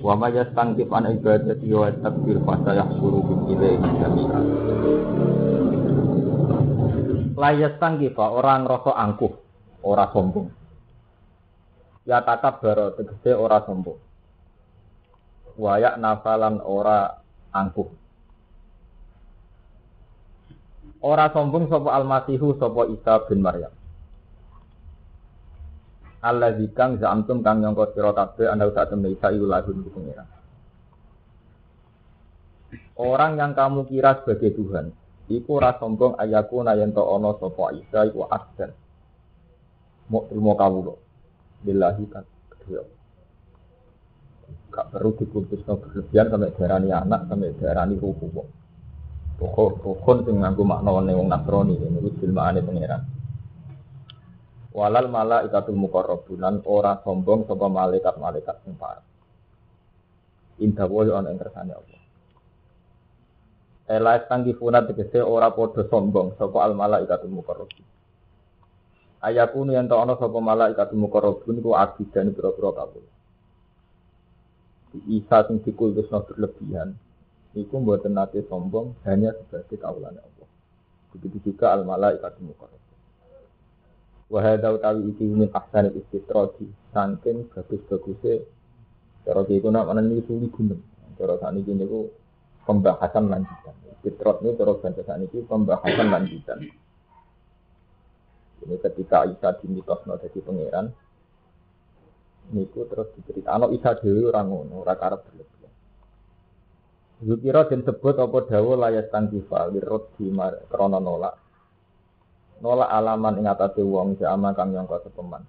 Wa ma yastangkif an ibadati wa yastakbir fa sayahsuru bim ilaihi jami'an. La yastangkif orang rasa angkuh, ora sombong. Ya takabbar tegese ora sombong. Wa ya nafalan ora angkuh. Ora sombong sapa Al-Masihu sapa Isa bin Maryam. Allah kang zamtum kang nyangka sira kabeh anda sak temne Isa iku lagun pengira. Orang yang kamu kira sebagai Tuhan, iku ora sombong ayaku nayen to ana sapa Isa iku abdan. Mau terima kawula. Billahi kan kedua. Gak perlu dikultusno berlebihan sampai darani anak, sampai darani ruku kok. Pokok rukun sing nganggo makna wong Nasrani niku jilmaane pangeran. Walal malaikatul muqarrabun ora sombong sapa malaikat-malaikat sing. Indah wa ana ing kersane Allah. Ela tanggifuna tegese ora padha sombong sapa al malaikatul muqarrabun. Ayakunu yen ana sapa malaikatul muqarrabun ku abidan pira-pira kabeh. Isa sing dikultusno berlebihan Iku mboten nate sombong hanya sebagai kaulan Allah. Begitu juga al malaikat mukarrab. Wa hadza utawi iki min ahsanil istitradi saking bagus-baguse cara iku nak ana niki suli gunung. Cara sakniki niku pembahasan lanjutan. Istitrad ini cara bahasa sakniki pembahasan lanjutan. Ini ketika Isa dimitosno jadi pangeran, niku terus diceritakan Isa dhewe ora ngono, ora karep berlebihan. Zukira dan apa dawa layas tangkifa lirut di krono nolak. Nolak alaman ing atase wong jama kang nyangka sepeman.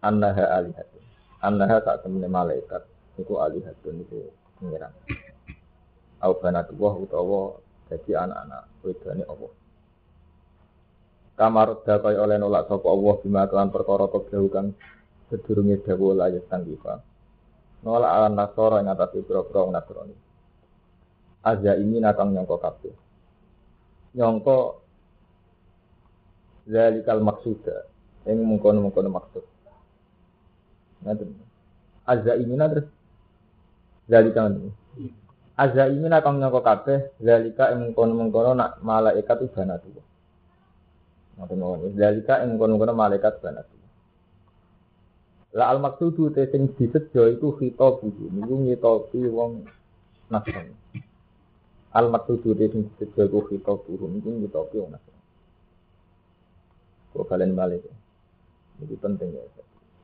Annaha alihatun. Annaha tak temene malaikat iku alihatun iku pengiran. Au banatullah utawa dadi anak-anak wedane Allah. Kamarut dakai oleh nolak sapa Allah bima kelan perkara keblahu kang sedurunge dawa layas tangkifa. Nolak ala nasoro yang atas ibro-bro nasroni. Aja ini nakang nyongko kabeh. Nyongko zalikal maksuda. Yang mengkono-mengkono maksud. Ngaten. Aza ini terus zalikal ini. Aza ini nakang nyongko kabeh. Zalika yang mengkono-mengkono nak malaikat ibana tuh. Ngaten Zalika yang mengkono-mengkono malaikat ibana tuh. La al maksudu te sing disejo iku khitab iki niku ngitopi wong nasrani. Al maksudu te sing disejo iku khitab niku ngitopi wong nasrani. Kok kalian balik. Ini penting ya.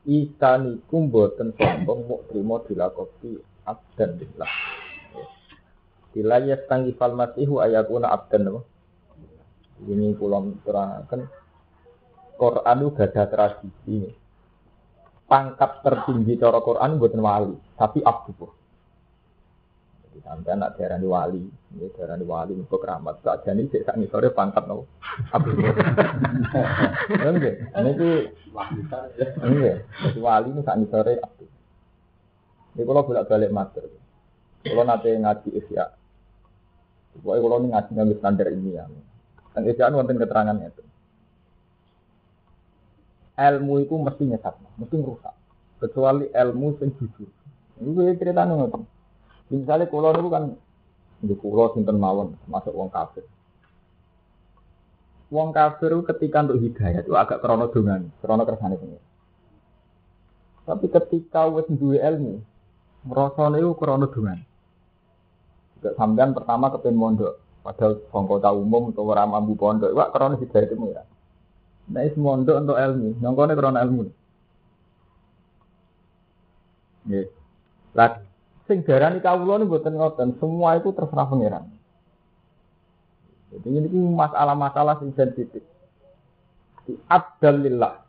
Isa niku mboten sombong mau trimo dilakopi abdan billah. Bila ya tangi fal masihu ayakuna abdan apa? Ini pulang terangkan Quran itu gak ada tradisi pangkat tertinggi cara Quran buatan wali, tapi abdu. Sampai anak daerah wali, ini daerah wali untuk keramat. Saat jadi cek sak sore pangkat no abdu. Enggak, ini tuh enggak. Wali ini sak sore abdu. Ini kalau bolak balik mater, kalau nanti ngaji isya, pokoknya kalau ini ngaji ngambil standar ini ya. Dan isya wonten keterangannya itu ilmu itu mesti nyesat, mesti rusak. Kecuali ilmu yang jujur. Ini cerita ngoten. Misalnya kulo itu kan di kulo sinten mawon masuk wong kafir. Wong kafir ketika untuk hidayah itu agak krono dungan, krono kersane pengen. Tapi ketika wis duwe ilmu, merasane itu krono dungan. Gak sampean pertama kepen mondok, padahal kota umum atau ora mampu pondok, wak krono hidayah itu ya. Nah, is mondok untuk ilmu, nyongkone karena ilmu. Nggih. Lah sing darani kawula niku mboten ngoten, semua itu terserah pangeran. Jadi ini masalah-masalah sing sensitif. Di abdalillah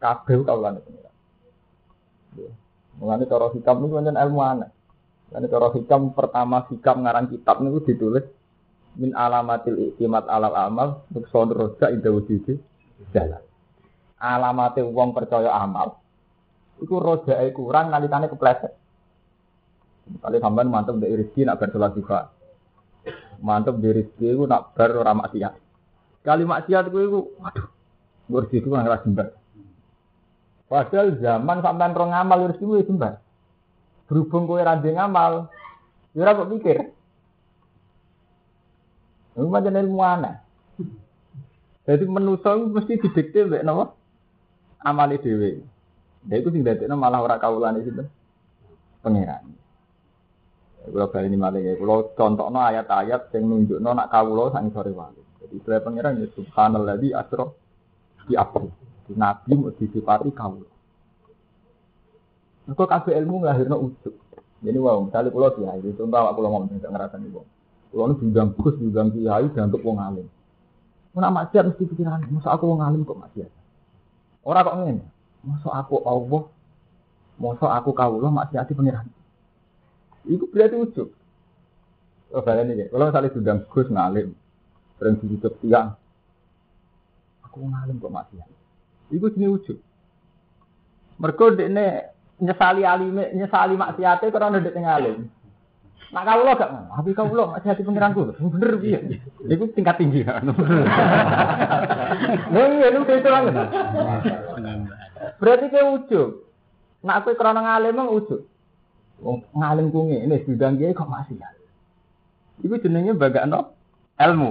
kabeh kawulane pangeran. Mulane cara hikam niku pancen ilmu aneh. Mulane cara hikam pertama hikam ngarang kitab niku ditulis min alamatil iktimat alal amal untuk sodroja indah wujudi jalan. Alamatnya wong percaya amal. Iku rojae kurang nalikane kepleset. Kali sampean mantep dari rezeki nak bar sholat duha. Mantep dari rezeki nak bar ora maksiat. Kali maksiat kuwi iku waduh. Rezeki ku nang ra Padahal zaman sampean rong amal rezeki wis sembah. Berhubung kowe ra ngamal, ya ora pikir. Iku pancen ilmu aneh. Jadi manusa mesti didikte mbek napa? Amale dhewe. Lha iku sing dadekno malah ora kawulane sinten? Pangeran. Kula bali ini malah ya, kula contohno ayat-ayat yang nunjukno nak kawula sang sore wali. Jadi istilah pangeran ya subhanalladzi asra di apa? Nabi mau disifati kamu. Kok kabeh ilmu nglahirno ujuk. Jadi wow, misalnya pulau kiai, itu contoh aku ngomong tidak ngerasa nih bang. Pulau ini bidang gus, bidang kiai, untuk wong alim. Mana maksiat mesti pikiran, masa aku wong alim kok maksiat? Orang kok ngene, masa aku Allah, masa aku kawula maksiati pengiran. Itu berarti ujuk. Oh, kalian ini, kalau misalnya bidang gus ngalim, sering dihidup tiang, aku ngalim kok maksiat. Iku jenis wujud. Mergo dekne nyesali alime, nyesali maksiate karena ndek ngalim. Nak kawula gak ngono, tapi kawula maksiati pengiranku. Bener piye? Iku tingkat tinggi kan. Lha iya lu itu lah. Berarti ke wujud. Nak kowe krana ngalim mong wujud. Ngalim ku ngene bidang kiai kok maksiat. Iku jenenge bagakno ilmu.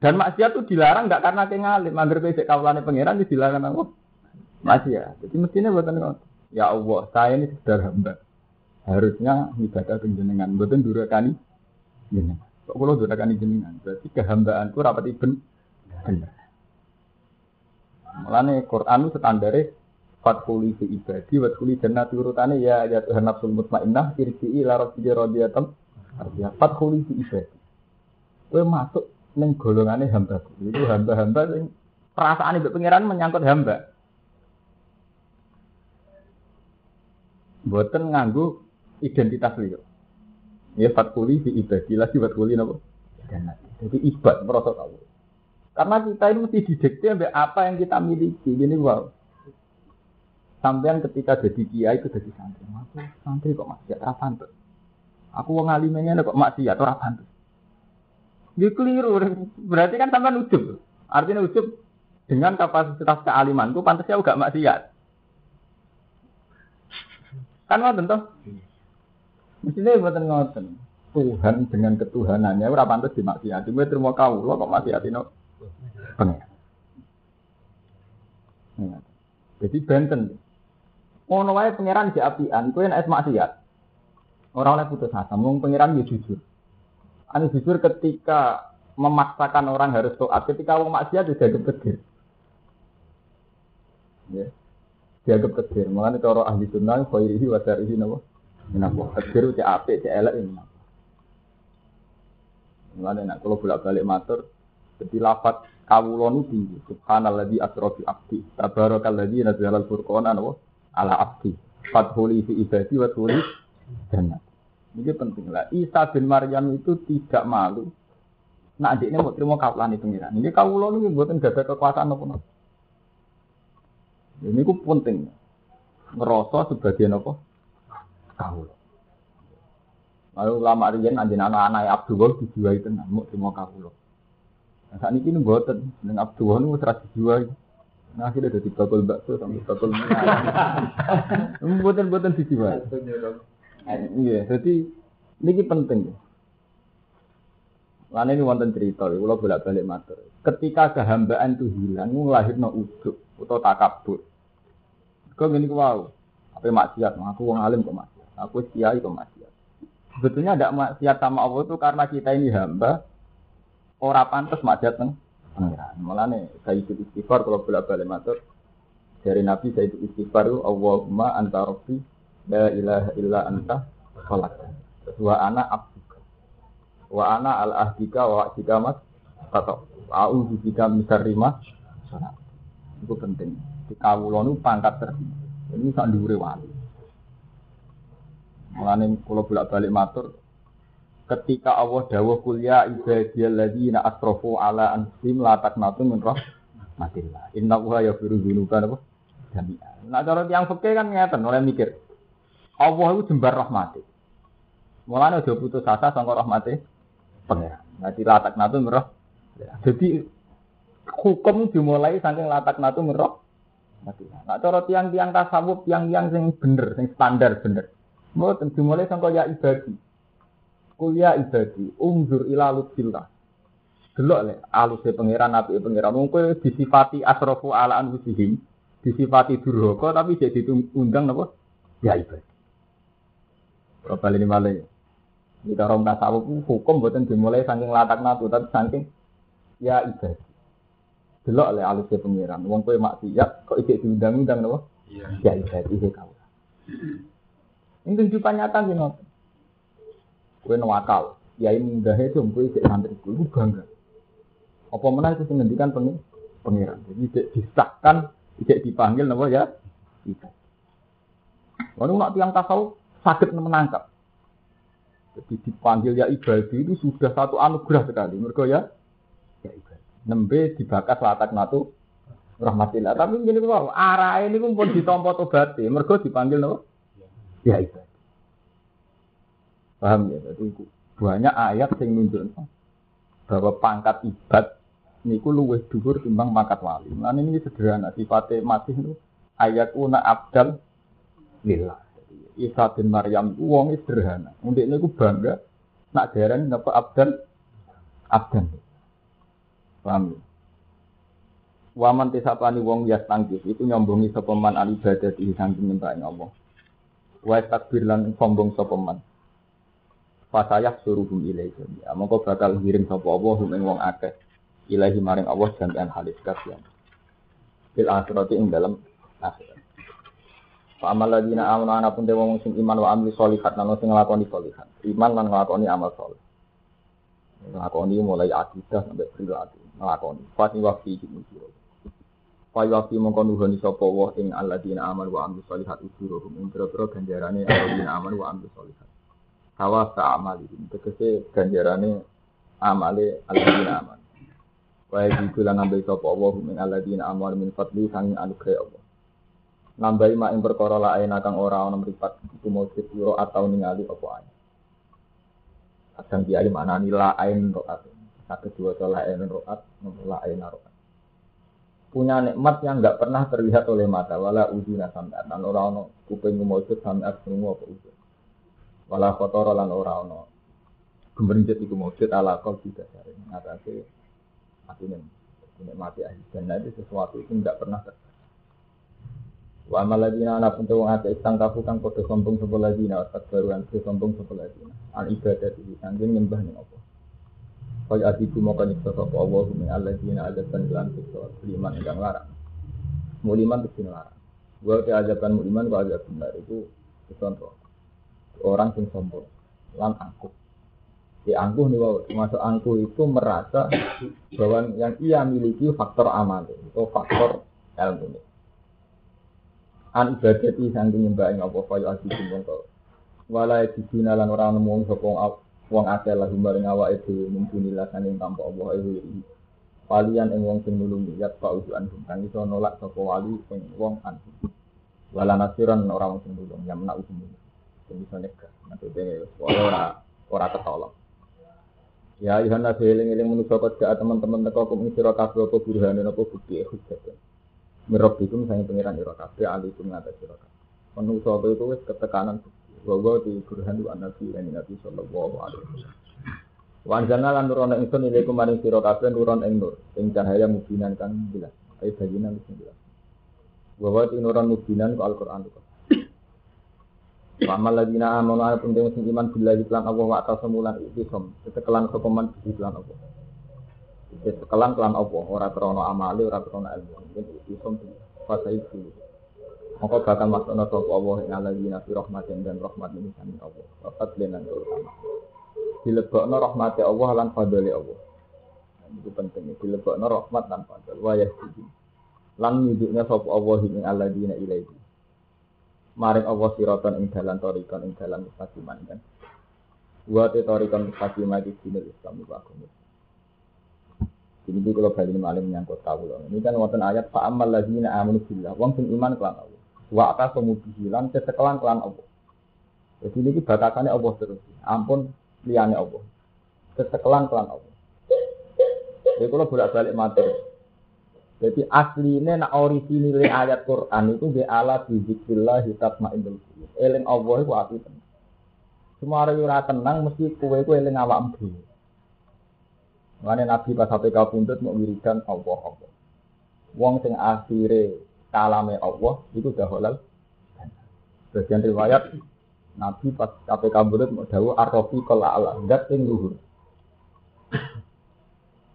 Dan maksiat itu dilarang nggak karena ke ngalim, agar kowe cek kawulane pangeran dilarang apa? Maksiat. Jadi mestinya buatan ngono. Ya Allah, saya ini sudah hamba. Harusnya ibadah jenengan, buatan durakani jenengan. Kok kalau durakani jenengan, berarti kehambaanku rapat iben bener. Mulane Quran itu standare fatkuli fi ibadi watkuli jannati urutane ya ya Tuhan nafsul mutmainnah irji'i ila rabbika radiyatan artinya fatkuli fi ibadi. Kowe masuk neng golongannya hamba. Itu hamba-hamba sing perasaan ibu pangeran menyangkut hamba. Buatan nganggu identitas liyo. Ya fatkuli di ibadi lagi fatkuli nopo. Jadi ibad merasa tahu. Karena kita ini mesti didikte apa yang kita miliki. Ini wow. Sampean ketika jadi kiai itu jadi santri. Aku santri kok masih apa pantas. Aku wong alimenya kok maksiat ora pantas. Dia keliru. Berarti kan sampai ujub. Artinya ujub dengan kapasitas kealimanku pantasnya juga maksiat. Kan ngoten toh? Mestinya buatan ngoten. Tuhan dengan ketuhanannya ora pantas dimaksiati. Kowe terima lo kok maksiatino pengen. Jadi benten. Ngono wae pangeran di apian, kowe nek maksiat. Ora oleh putus asa, mung pangeran ya jujur. Anu jujur ketika memaksakan orang harus toat, ketika orang maksiat juga kegir. Ya. Dianggap kegir. Mengenai cara ahli sunnah, khairihi wa syarihi napa? Menapa? Kegir cek apik, cek elek ini. Mengenai nak kalau bolak-balik matur, jadi lafat tinggi. Subhanalladzi asra bi abdi. Tabarakalladzi nazzala al-furqana napa? Ala abdi. Fathuli fi ibadi wa tuli jannah. Ini penting lah. Isa bin Maryam itu tidak malu. Nah, adik ini mau terima kawalan itu ngira. Ini kawulo ini buatan gada kekuasaan apa Ini ku penting. Ngerasa sebagian apa? Kawulo. Lalu lama rian anjing anak-anak Abdullah dijual itu mau terima kawulo. Nah, saat ini buatan dengan Abdullah ini serah dijual. Nah, akhirnya jadi bakul bakso sampai bakul minyak. Buatan-buatan dijual. Iya, jadi ini penting. Lain ini wonten cerita, kalau bolak balik matur. Ketika kehambaan itu hilang, no ujuk atau takabur. Kau gini wow, apa maksiat? Aku wong alim kok maksiat, aku kiai kok maksiat. Sebetulnya ada maksiat sama Allah itu karena kita ini hamba, orang pantas maksiat neng. Nih, saya ikut istighfar kalau bolak balik matur. Dari Nabi saya ikut istighfar, Allahumma anta rabbi La ilaha illa anta khalaq. Wa ana abduka. Wa ana al ahdika wa ahdika mas kata. A'udzu bika min Itu penting. Di kawula nu pangkat tertinggi. Ini sak dhuwure wali. Mulane kula bolak-balik matur ketika Allah dawuh kuliah ibadiyal ladzina asrafu ala anfusihim la taqnatu min rahmatillah. Inna wa yaghfiru dzunuba apa? Jami'an. Nah cara tiyang fikih kan ngeten oleh mikir. Allah itu jembar rahmati. Mulane aja putus asa sangka rahmati pangeran. Nanti la taqnatu min Jadi hukum dimulai saking latak natu merok. Nah, cara tiang-tiang tasawuf, tiang-tiang sing bener, sing standar bener. Mboten dimulai sangka ya ibadi. Kuliah ibadi, umzur ila lutfillah. Delok le aluse pangeran api pangeran wong kowe disifati asrafu ala anfusihim, disifati durhaka tapi jadi diundang napa? Ya ibadi. Berapa ini malah Di dalam tasawuf hukum buatan dimulai saking latak natu tapi saking ya ibadi. Delok le alusnya pangeran. Wong kowe maksiat kok iki diundang-undang napa? Iya. Ya ibadi he kau. Ini kehidupan nyata gini Kue nawakal, kiai mundah itu kue cek santri kue bangga. Apa mana itu menghentikan pengi pengiran. Jadi cek disahkan, cek dipanggil nama ya. Itu. Lalu nak tiang tasawuf sakit menangkap. Jadi dipanggil ya ibadi itu sudah satu anugerah sekali. Mereka ya, ya ibadi. Nembe dibakas latak natu rahmatillah. Tapi gini kok arah ini pun ditompo tobati. Mereka dipanggil nama ya ibadi. Paham ya? Jadi banyak ayat yang menunjukkan bahwa pangkat ibad niku luwih dhuwur timbang pangkat wali. Nah ini sederhana sifatnya masih itu ayat una abdal lillah. Isa bin Maryam wong sederhana. Untuk ini bangga nak darani napa abdal abdan. Paham ya? Waman tisapani wong yas tangkis itu nyombongi sopeman alibadah di samping nyembah Allah. Wa takbir lan sombong sopeman. Fasayah suruhum ilaihi jami'a. Mongko bakal ngirim sapa Allah ing wong akeh. Ilahi maring Allah jami'an halis kasihan. Fil akhirati ing dalam akhirat. Fa amal ladina amanu ana pun dewa sing iman wa amli sholihat lan sing nglakoni sholihat. Iman lan nglakoni amal sholih. Nglakoni mulai akidah sampai perilaku. Nglakoni. Fati wakti iki mujur. Fa wakti mongko nuhoni sapa wa ing alladzina amanu wa amli sholihat ujuruhum ing pira-pira ganjarane alladzina amanu wa amli sholihat. Hawa amali tegese ganjarane amale alladzina aman. Wa yajidu lan nambahi sapa Allah min alladzina amal min fadli sanging anugerah Allah. Nambahi mak ing perkara lain kang ora ana mripat iku mujud ira atau ningali apa ae. Kadang kiai maknani lain roat. Satu dua lain roat, lain roat. Punya nikmat yang enggak pernah terlihat oleh mata, wala udina sampai dan orang kuping mujud sampai semua apa ujud wala kotor lan ora ana gemericet iku mujud ala kau tidak sare ngatasi ini mati ahli dan itu sesuatu itu tidak pernah terjadi Wa amal ladina ana pun wong ate istang kafu kang padha sombong sapa ladina wasat baruan ke sombong sapa ladina. Al ibadat iki sanggeng nyembah ning apa? Kaya atiku moko nyiksa sapa Allah min alladzina adzatan lan siksa liman ingkang larang. Muliman itu larang. Wa te ajaban muliman kok ajab benar itu contoh orang yang sombong. Lan angkuh. Di angkuh nih wow, masuk angkuh itu merasa bahwa yang ia miliki faktor amal atau faktor ilmu an ibadati saking nyembah ing apa kaya ati mongko wala dibina lan ora nemu sapa wong akeh lah maring awake dhewe mumpunilah saking tanpa Allah iku Walian ing wong sing nulungi ya pak ujuan kang iso nolak sapa wali sing wong an wala nasiran ora wong sing nulung yang menak bisa nyegah. Maksudnya ora ora ketolong. Ya Yohan nabi eling eling manusia kau teman-teman teko kum sira kabeh apa burhane apa bukti hujjat. Mirab itu misalnya pengiran ira kabeh alikum ngatas sira kabeh. Manusia itu wis ketekanan bahwa di burhan wa nabi lan nabi sallallahu alaihi wasallam. Wan jana lan nuron ing sun ilaikum maring sira kabeh nuron ing nur ing cahaya mubinan kan jelas. Ayo baginan wis jelas. Bahwa di nuron mubinan ku Al-Qur'an itu. Wa lagi na amanu ana penting sing iman billahi lan Allah wa semulan iki som. Sekelan sopeman lan Allah. Sekelan kelan Allah, ora krana amali, ora krana ilmu. Iki som fasa itu. Maka bakal maksudna sapa Allah ing alladzina fi rahmatin dan rahmat ini sami Allah. Wa fadlan lan terutama. Dilebokno rahmati Allah lan fadli Allah. Itu penting. Dilebokno rahmat lan fadl. Wa yahdi. Lan nyuduknya sapa Allah ing alladzina ilaihi maring Allah siraton ing dalan torikon ing dalan mustaqiman kan. Wa te torikon mustaqiman di dinul Islam iku agama. Ini itu kalau balik malam menyangkut kawula. Ini kan wonten ayat fa ammal ladzina amanu billah. Wong sing iman kelan Allah. Wa atasamu bihilan kesekelan kelan Allah. Jadi ini batasannya Allah terus. Ampun liyane Allah. Kesekelan kelan Allah. Jadi kalau bolak-balik materi. Jadi aslinya nak orisinil ayat Quran itu be ala bizikrillah hitab ma'indul qulub. Eling Allah itu ati tenang. Semua orang ora tenang mesti kowe ku eling awakmu dhewe. Mane Nabi pas sampai kau puntut mau wiridan Allah Allah. Wong sing akhire kalame Allah itu dah halal. Bagian riwayat Nabi pas KPK bulut mau dawuh arrofi kala ala zat sing luhur.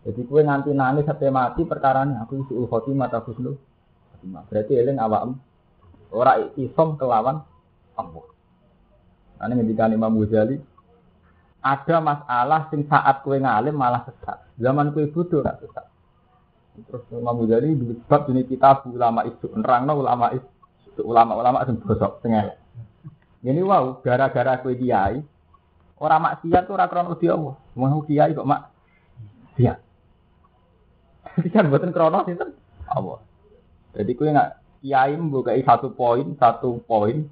Jadi kue nganti nangis sampai mati perkaranya aku isi khotimah ta husnul khotimah. Berarti eling awam ora isom kelawan Allah. Ane ngendikan Imam Ghazali ada masalah sing saat kue ngalim malah sesat. Zaman kue bodoh gak sesat. Terus Imam Ghazali sebab ini kita ulama itu nerangno ulama itu ulama-ulama sing bosok tengah. Ini wow, gara-gara kue kiai orang maksiat tuh ora krono Allah. Mau kiai kok mak dia. Kan buatan krono itu Allah. Jadi kue nggak kiai membuka satu poin, satu poin,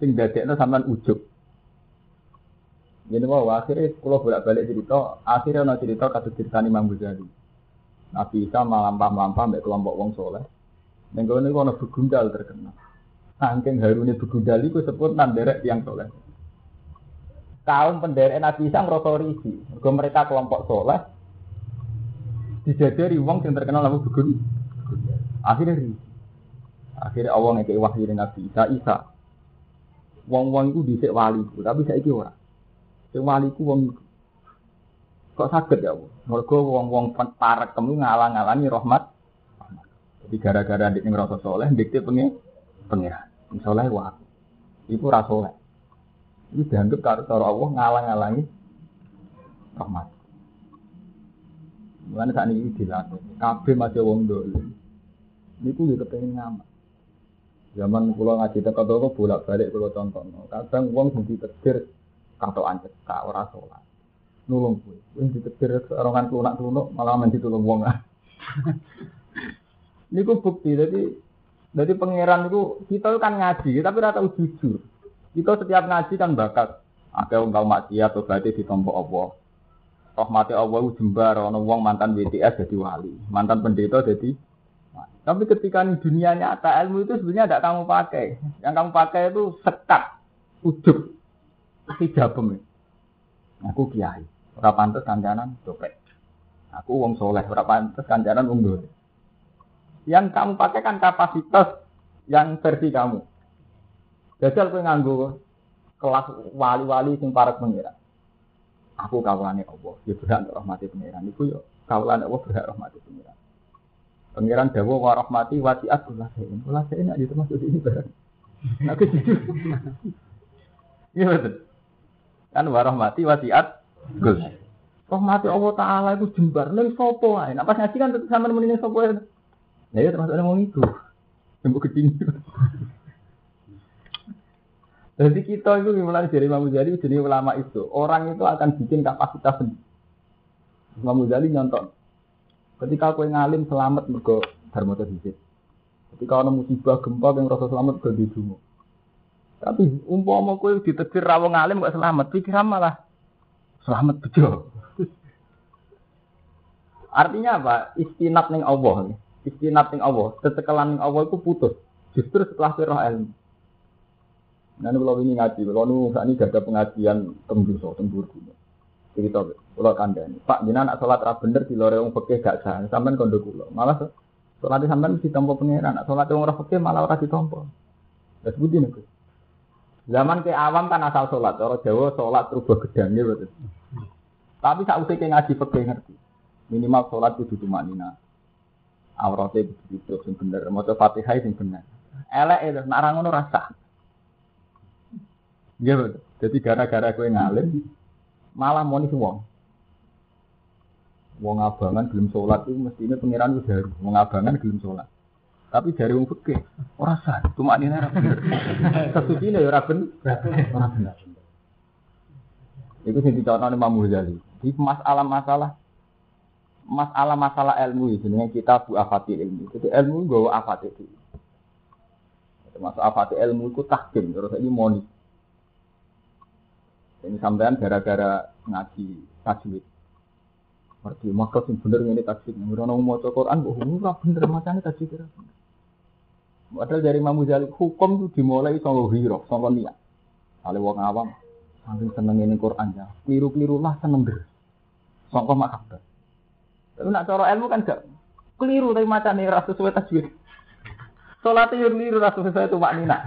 sing dadekno sampean ujuk. Jadi mau akhirnya kalau bolak balik cerita, akhirnya ada cerita kata cerita Imam Ghazali. Nabi Isa melampah-melampah mbak kelompok wong soleh. Dan kalau ini kalau begundal terkenal. Saking harune begundal itu sebut nanderek yang soleh. Kaum penderek Nabi Isa ngerasa risi. Mereka kelompok soleh, dijajari wong yang terkenal nama begun. Akhirnya ri. Akhirnya Allah ngekei wahyu Nabi Isa, Isa. Wong-wong itu dhisik wali, tapi saiki ora. Sing wali ku wong kok sakit ya Allah. Mergo wong-wong parek kemu ngalang-alangi rahmat. Jadi gara-gara ndik ngrasa soleh, ndikte pengen pengiran. Soleh wae. Iku ra soleh. Ini dianggap karo cara Allah ngalang-alangi rahmat. Mulane saat ini dilatih. Kabeh masih wong dulu. Niku yo kepengen ngamal. Zaman kula ngaji teko toko bolak-balik kula contohno. Kadang wong sing ditetir katokan cekak ora salat. Nulung kuwi. Wong ditetir orongan klunak-klunuk malah men ditulung wong. niku bukti jadi jadi pangeran itu kita kan ngaji tapi rata jujur. Kita setiap ngaji kan bakat. Ada wong kau atau berarti ditompok Allah rahmati Allah jembar ono wong mantan BTS jadi wali, mantan pendeta jadi tapi ketika di dunia nyata ilmu itu sebenarnya tidak kamu pakai. Yang kamu pakai itu sekat, ujub, hijabem. Aku kiai, ora pantes kancanan dope. Aku wong soleh, ora pantes kancanan wong. Yang kamu pakai kan kapasitas yang versi kamu. Jajal kowe nganggo kelas wali-wali sing para pengira aku kawulane Allah, ya berhak rahmati pangeran. Iku yo kawulane Allah berhak rahmati pangeran. Pangeran dawa wa rahmati wasiat kula sein. Kula sein nek termasuk ini barang. Aku jujur. Iya betul. Kan wa rahmati wasiat Gus. Rahmati Allah Ta'ala itu jembar. Ning sapa wae. Nek pas ngaji kan sampean muni sapa wae. Nah ya termasuk wong itu. Tembok kecil. Jadi kita itu mulai dari Imam Ghazali jadi ulama itu. Orang itu akan bikin kapasitas sendiri. Imam Ghazali nyontok. Ketika kue ngalim selamat mergo dharma terhijit. Ketika ada musibah gempa yang rasa selamat ke di. Tapi umpama kue ditetir rawang ngalim gak selamat, pikiran malah selamat bejo. Artinya apa? Istinat ning Allah. Istinat ning Allah. Tetekelan ning Allah itu putus. Justru setelah firah ilmu. Nanti kalau ini ngaji, kalau nu saat ini ada pengajian tembuso, tembur Cerita, kalau kandani. Pak, jinak nak sholat rap bener di lorong fakih gak sah. Sampai kondo kulo. Malah sholat di sampean mesti tompo pengiran. Nak sholat orang fakih malah orang ditompo. Terus budi nih. Zaman ke awam kan asal sholat. Orang Jawa sholat rubah gedangnya betul. Tapi saat usia ngaji fakih ngerti. Minimal sholat itu cuma nina. Auratnya itu itu yang bener. Mau fatihah yang bener. Elek itu, nak rangono rasa. Iya. Jadi gara-gara gue ngalim, malah mau nih wong. Abangan belum sholat itu mestinya pangeran itu baru. Wong abangan belum sholat. Tapi dari wong fikih ora sah, cuma ini ora bener. Kesucine ya ora bener. Ora bener. Iku sing dicontohne Imam Ghazali. Di masalah-masalah masalah-masalah ilmu itu dengan kita bu afati ilmu. Jadi ilmu gawa afati itu. Termasuk afati ilmu itu tahkim terus ini moni. Ini sampean gara-gara ngaji tajwid. Berarti maka sing bener ngene tajwid. Ngrono maca Quran kok ora bener macane tajwid. Padahal dari Imam Ghazali hukum itu dimulai sama hiro, sama niat. Kalau wong awam, saking seneng ini Quran ya, keliru-keliru lah seneng der. Sangka mak Tapi nak cara ilmu kan gak keliru tapi macam ini rasa sesuai tajwid. Sholat itu keliru rasa sesuai itu maknina.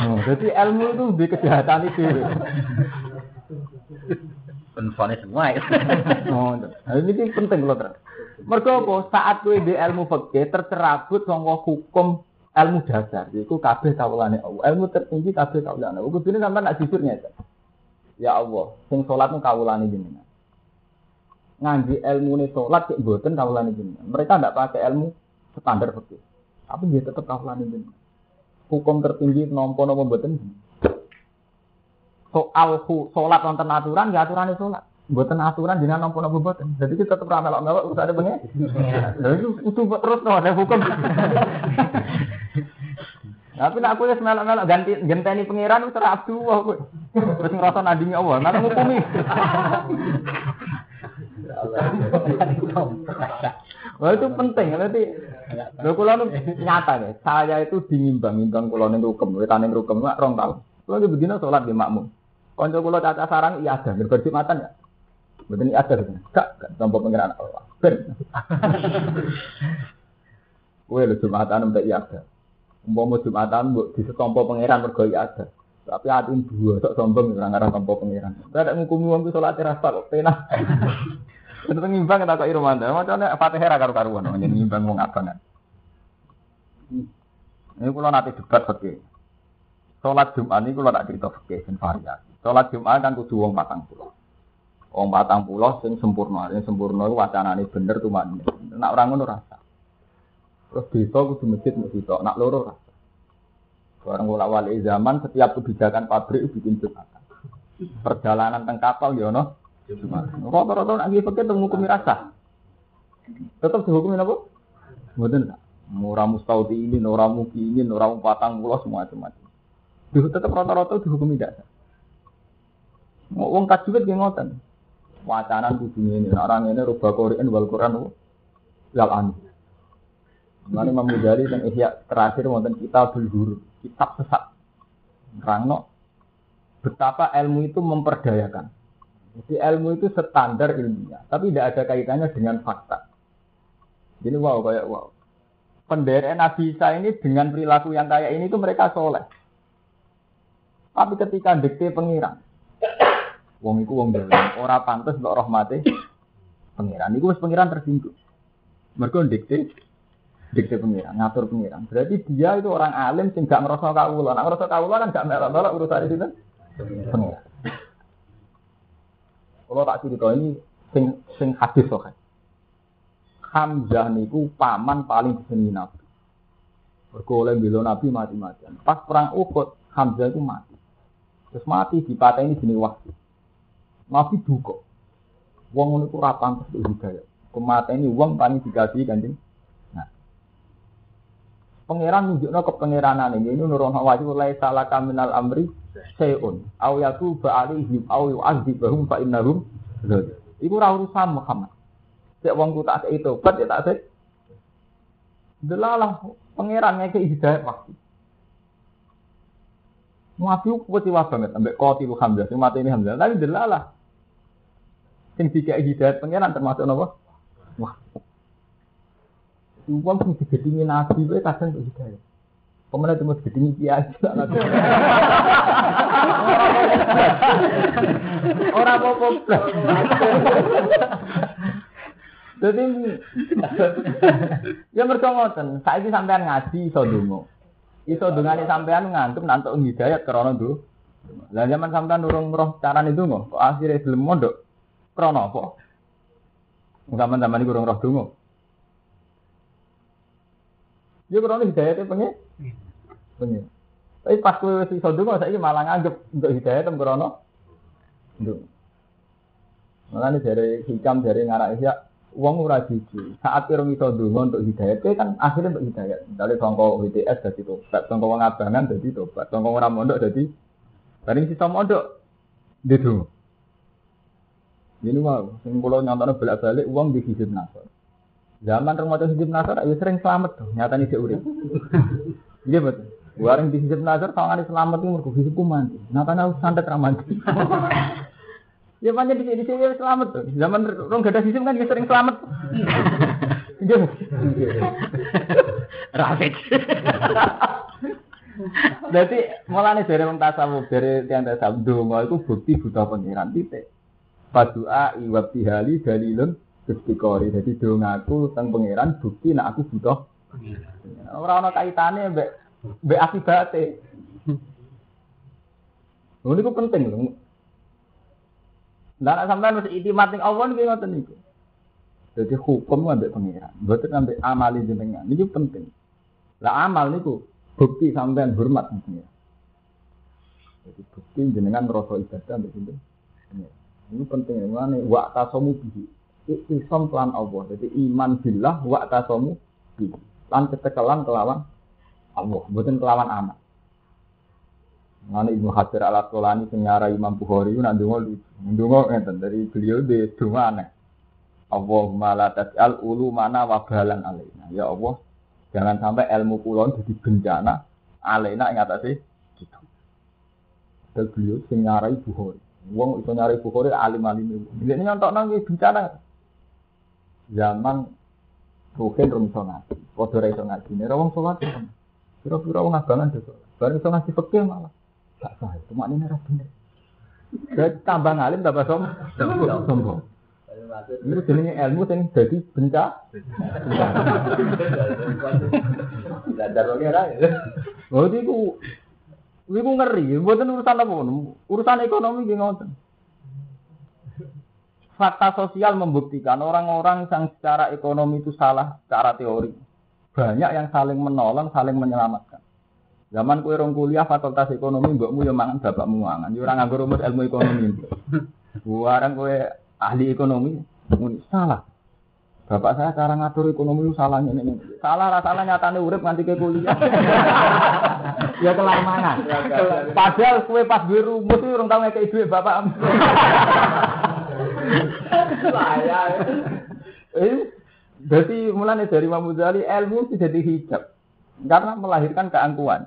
oh, jadi ilmu itu di kejahatan itu. Penfonis semua ya. oh, ini penting loh terus. Mergo apa? Saat kowe di ilmu fikih tercerabut saka hukum ilmu dasar, iku kabeh kawulane Allah. Ilmu tertinggi kabeh kawulane Allah. Kudune sampean nak jujur nyata. Ya Allah, sing salat nu kawulane jenengan. Ngaji ilmu ini salat cek mboten kawulane jenengan. Mereka ndak pakai ilmu standar fikih. Tapi dia tetap kawulane jenengan. Hukum tertinggi nompo nompo mboten. Soal salat wonten aturan ya aturane salat. Buatan aturan dengan nampu nampu buatan. Jadi kita tetap ramai melok melok urusan ada pengen. Jadi itu itu terus no ada hukum. Tapi nak aku ya melok melok ganti genteni pangeran itu terabdu aku. Terus ngerasa nadimi Allah. Mana ngukumi. Wah itu penting nanti. Lho kula nyata nih. Saya itu dinimbang nimbang kula ning rukem, wetane rukem mak rong tahun. Kula begini sholat di makmum. Kanca kula caca sarang iya ada, berjumatan ya. Betul ini ada gitu. Gak, gak tanpa pengiran Allah. Ben. Kue lu jumatan mbak iya ada. Umpama jumatan di setompo pangeran mergo iya ada. Tapi hati dua sok sombong orang arah tompo pangeran. Gak ada ngukumi wong ku rasa kok pena. Itu ngimbang tak kok irmanda. Macamnya Fatihah ra karo-karuan nyen ngimbang wong abangan. Ini kula nanti debat fikih. Salat Jumat ini kula nak cerita fikih dan variasi. Salat Jumat kan kudu wong patang pulau. Wong patang pulau sing sempurna, sing sempurna itu wacanane bener tuh mana. Nak orang ngono rasa. Terus desa kudu masjid mesti tok, nak loro rasa. Barang wala wali zaman setiap kebijakan pabrik bikin jumatan. Perjalanan teng kapal ya ono. Rata-rata nak nggih pakai ngukumi rasa. Tetap dihukumi apa? Mboten tak. Ora ini, ora ini, ora patang pulau semua macam-macam. Tetap rata-rata dihukumi dasar. Wong tajwid nggih ngoten wacana kudu ini. Orang ini rubah Quran wal Quran lal anu. Mana Imam Ghazali dan Ihya terakhir wonten kita berguru, kitab sesat. Rangno betapa ilmu itu memperdayakan. Jadi ilmu itu standar ilmiah, tapi tidak ada kaitannya dengan fakta. Jadi wow kayak wow. Penderet Nabi Isa ini dengan perilaku yang kayak ini itu mereka soleh. Tapi ketika dikte pengiran, Wong iku wong dalam, ora pantas untuk rahmati pangeran. Iku wis pangeran tersinggung. Mergo dikte dikte pangeran, ngatur pangeran. Berarti dia itu orang alim gak ngerasa kawula. Nek ngerasa kawula kan gak melok-melok itu kan pangeran. Kalau tak cerita ini sing sing hadis kok. Hamzah niku paman paling disenengi Nabi. Mergo oleh Nabi mati-matian. Pas perang Uhud, Hamzah itu mati. Terus mati di ini jenis wahyu. Nabi duka. Wong ngono iku ora pantes hidayah. Ini uang paling dikasih kanjeng. Pangeran nunjukno kepangeranan ini ini nurun wajib mulai salah kaminal amri seun. Aw yatu ba'alihim aw yu'adzibahum fa innahum Iku ora urusan Muhammad. Cek wong ku tak itu, bet ya tak sik. Delalah pangeran ngeke hidayah waktu. Nabi kuat banget ambek kotilu Hamzah, sing mati ini Hamzah. Tapi delalah Sing dikai hidayat pengiran termasuk? Wah. Uang sing digedingi nabi wae kadang kok hidayat. Pemenang cuma digedingi kiai. Ora apa-apa. Jadi ya mergo ngoten, saiki sampean ngaji iso donga. Iso dongane sampean ngantuk nantuk hidayat krana nduk. Lah zaman sampean urung roh carane donga, kok akhire gelem mondok. Krono apa? Zaman-zaman ini kurang roh dungu. Dia krono hidayate pengen. Pengen. Tapi pas kowe wis iso ndonga saiki malah nganggep untuk hidayat tem krono. Ndonga. Makanya dari hikam dari ngarak ya uang ora jiji. Saat kira iso ndonga untuk hidayat kowe kan akhirnya untuk hidayat. Misalnya sangka WTS dadi tobat, sangka wong abangan dadi tobat, sangka ora mondok dadi bareng sisa mondok ndedonga. Ini mah, sing kula nyontone bolak-balik uang di hizib nasor. Zaman remaja hizib nasor, ya sering selamat tuh, nyata nih urip. Iya betul. Warung di hizib nasor, kalau selamat tuh mergo hizibku mati. Nyatanya aku santet ramanti. Ya banyak di sini sini selamat tuh. Zaman rong gada hizib kan dia sering selamat. Iya. Rafid. Jadi mulane dari wong tasawuf, dari tiang tasawuf, donga itu bukti buta pengiran titik. Padua iwab tihali dalilun istiqori. Jadi dongaku teng pangeran bukti nak aku butuh. Ora ana kaitane mbek mbek akibate. Lha niku penting lho. Lah nek sampean itimat ning Allah niki ngoten niku. Jadi hukum ambek pangeran, mboten ambek amali jenengan. Niki penting. Lah amal niku bukti sampean hormat pangeran. Jadi bukti jenengan rasa ibadah ambek. Ini penting mana wa tasomu bihi. Isom pelan Allah. Jadi iman billah wa tasomu bihi. Lan ketekelan kelawan Allah, bukan kelawan anak. Mana Ibnu Hajar al Asqalani senyara Imam Bukhari itu nanti lucu. Ndonga dari beliau di donga aneh. Allahumma la tas'al ulu mana wabalan alaina. Ya Allah, jangan sampai ilmu kulon jadi bencana alaina ing atase gitu. Dan beliau senyarai Bukhari. Wong iso nyari Bukhari alim-alim itu. Ini nyontok nang bencana. Zaman Ruhin rum iso ngaji. Padha ra iso ngaji. Nek wong salat kira-kira wong abangan dosa. Bareng iso ngaji fikih malah. Gak sah. Cuma ini ora bener. Jadi tambah ngalim tambah som sombong. Itu jenenge ilmu sing dadi bencana. Belajar lagi ora. Oh iku iku ngeri, mboten urusan apa Urusan ekonomi nggih ngoten. Fakta sosial membuktikan orang-orang yang secara ekonomi itu salah secara teori. Banyak yang saling menolong, saling menyelamatkan. Zaman kue rong kuliah fakultas ekonomi, mbokmu yo mangan bapakmu mangan. Yo ora nganggo rumus ilmu ekonomi. Buarang kue ahli ekonomi, salah. Bapak saya cara ngatur ekonomi itu salahnya ini. Salah rasanya nyatane urip nganti ke kuliah. ya kelar mangan. Padahal kue pas gue rumus itu orang tahu kayak duit bapak. Saya. Eh, berarti mulanya dari Imam Ghazali ilmu tidak dihijab karena melahirkan keangkuhan.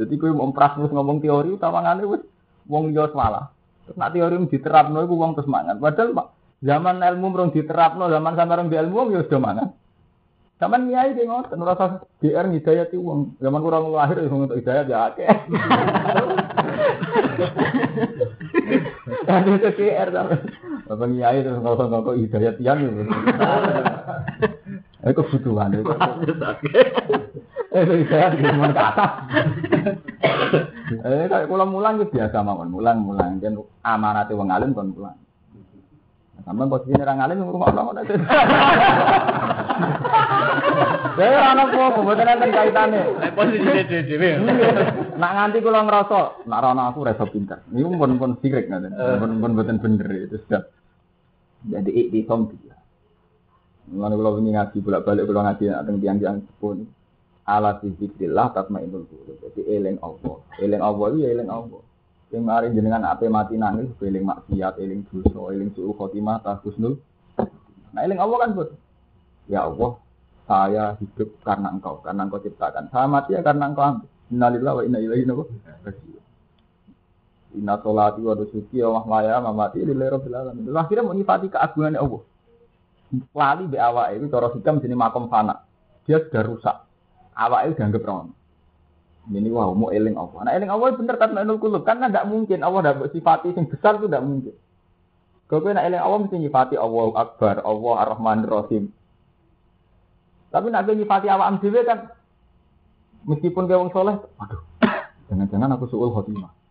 Jadi kue mau terus ngomong teori utawangane wis wong yo salah. Terus nak teori diterapno iku wong terus mangan. Padahal Zaman ilmu merong diterapno, zaman sampe orang di ilmu ya sudah mangan. Zaman nyai dia ngotot, ngerasa GR ngidayati uang. Zaman kurang lahir ya untuk hidayat ya akeh. Kan itu GR sama. Bapak nyai terus ngerasa ngokok hidayat yang itu. Itu kebutuhan itu. Hidayat di mana kata. Eh kayak pulang mulang itu biasa mawon, mulang mulang kan amanate wong alim kon mulang. Sampai posisi orang alim ngurung Allah ngono. Saya anak kok mboten enten kaitane. Nek posisi dhewe. Nak nganti kula ngrasa nak rono aku reso pinter. Niku pun pun sirik ngoten. Pun pun mboten bener itu sudah. Jadi iktisom dia. Mulane kula wingi ngaji bolak-balik kula ngaji teng tiang-tiang sepun. Ala zikrillah tatmainul qulub. Jadi eling Allah. Eling Allah ya eling Allah. Sing mari jenengan ape mati nangis eling maksiat, eling dosa, eling suul khotimah, tahusnul. Nah eling Allah kan buat. Ya Allah, saya hidup karena engkau, karena engkau ciptakan. Saya mati ya karena engkau ambil. Innalillahi wa inna ilaihi. Inna sholati wa nusuki wa mahmaya mamati lillahi rabbil alamin. Akhirnya menyifati keagungan Allah. Lali be awak itu cara hikam sini makom fana. Dia sudah rusak. Awak itu dianggap rono. Ini wah mau eling Allah. Nah eling Allah bener kan menul kulub karena tidak mungkin Allah tidak sifati yang besar itu tidak mungkin. Kalau nak eling Allah mesti nyifati Allah Akbar, Allah Ar-Rahman Rahim. Tapi nak nyifati awak dhewe kan meskipun kayak wong soleh, aduh, jangan-jangan aku suul khotimah.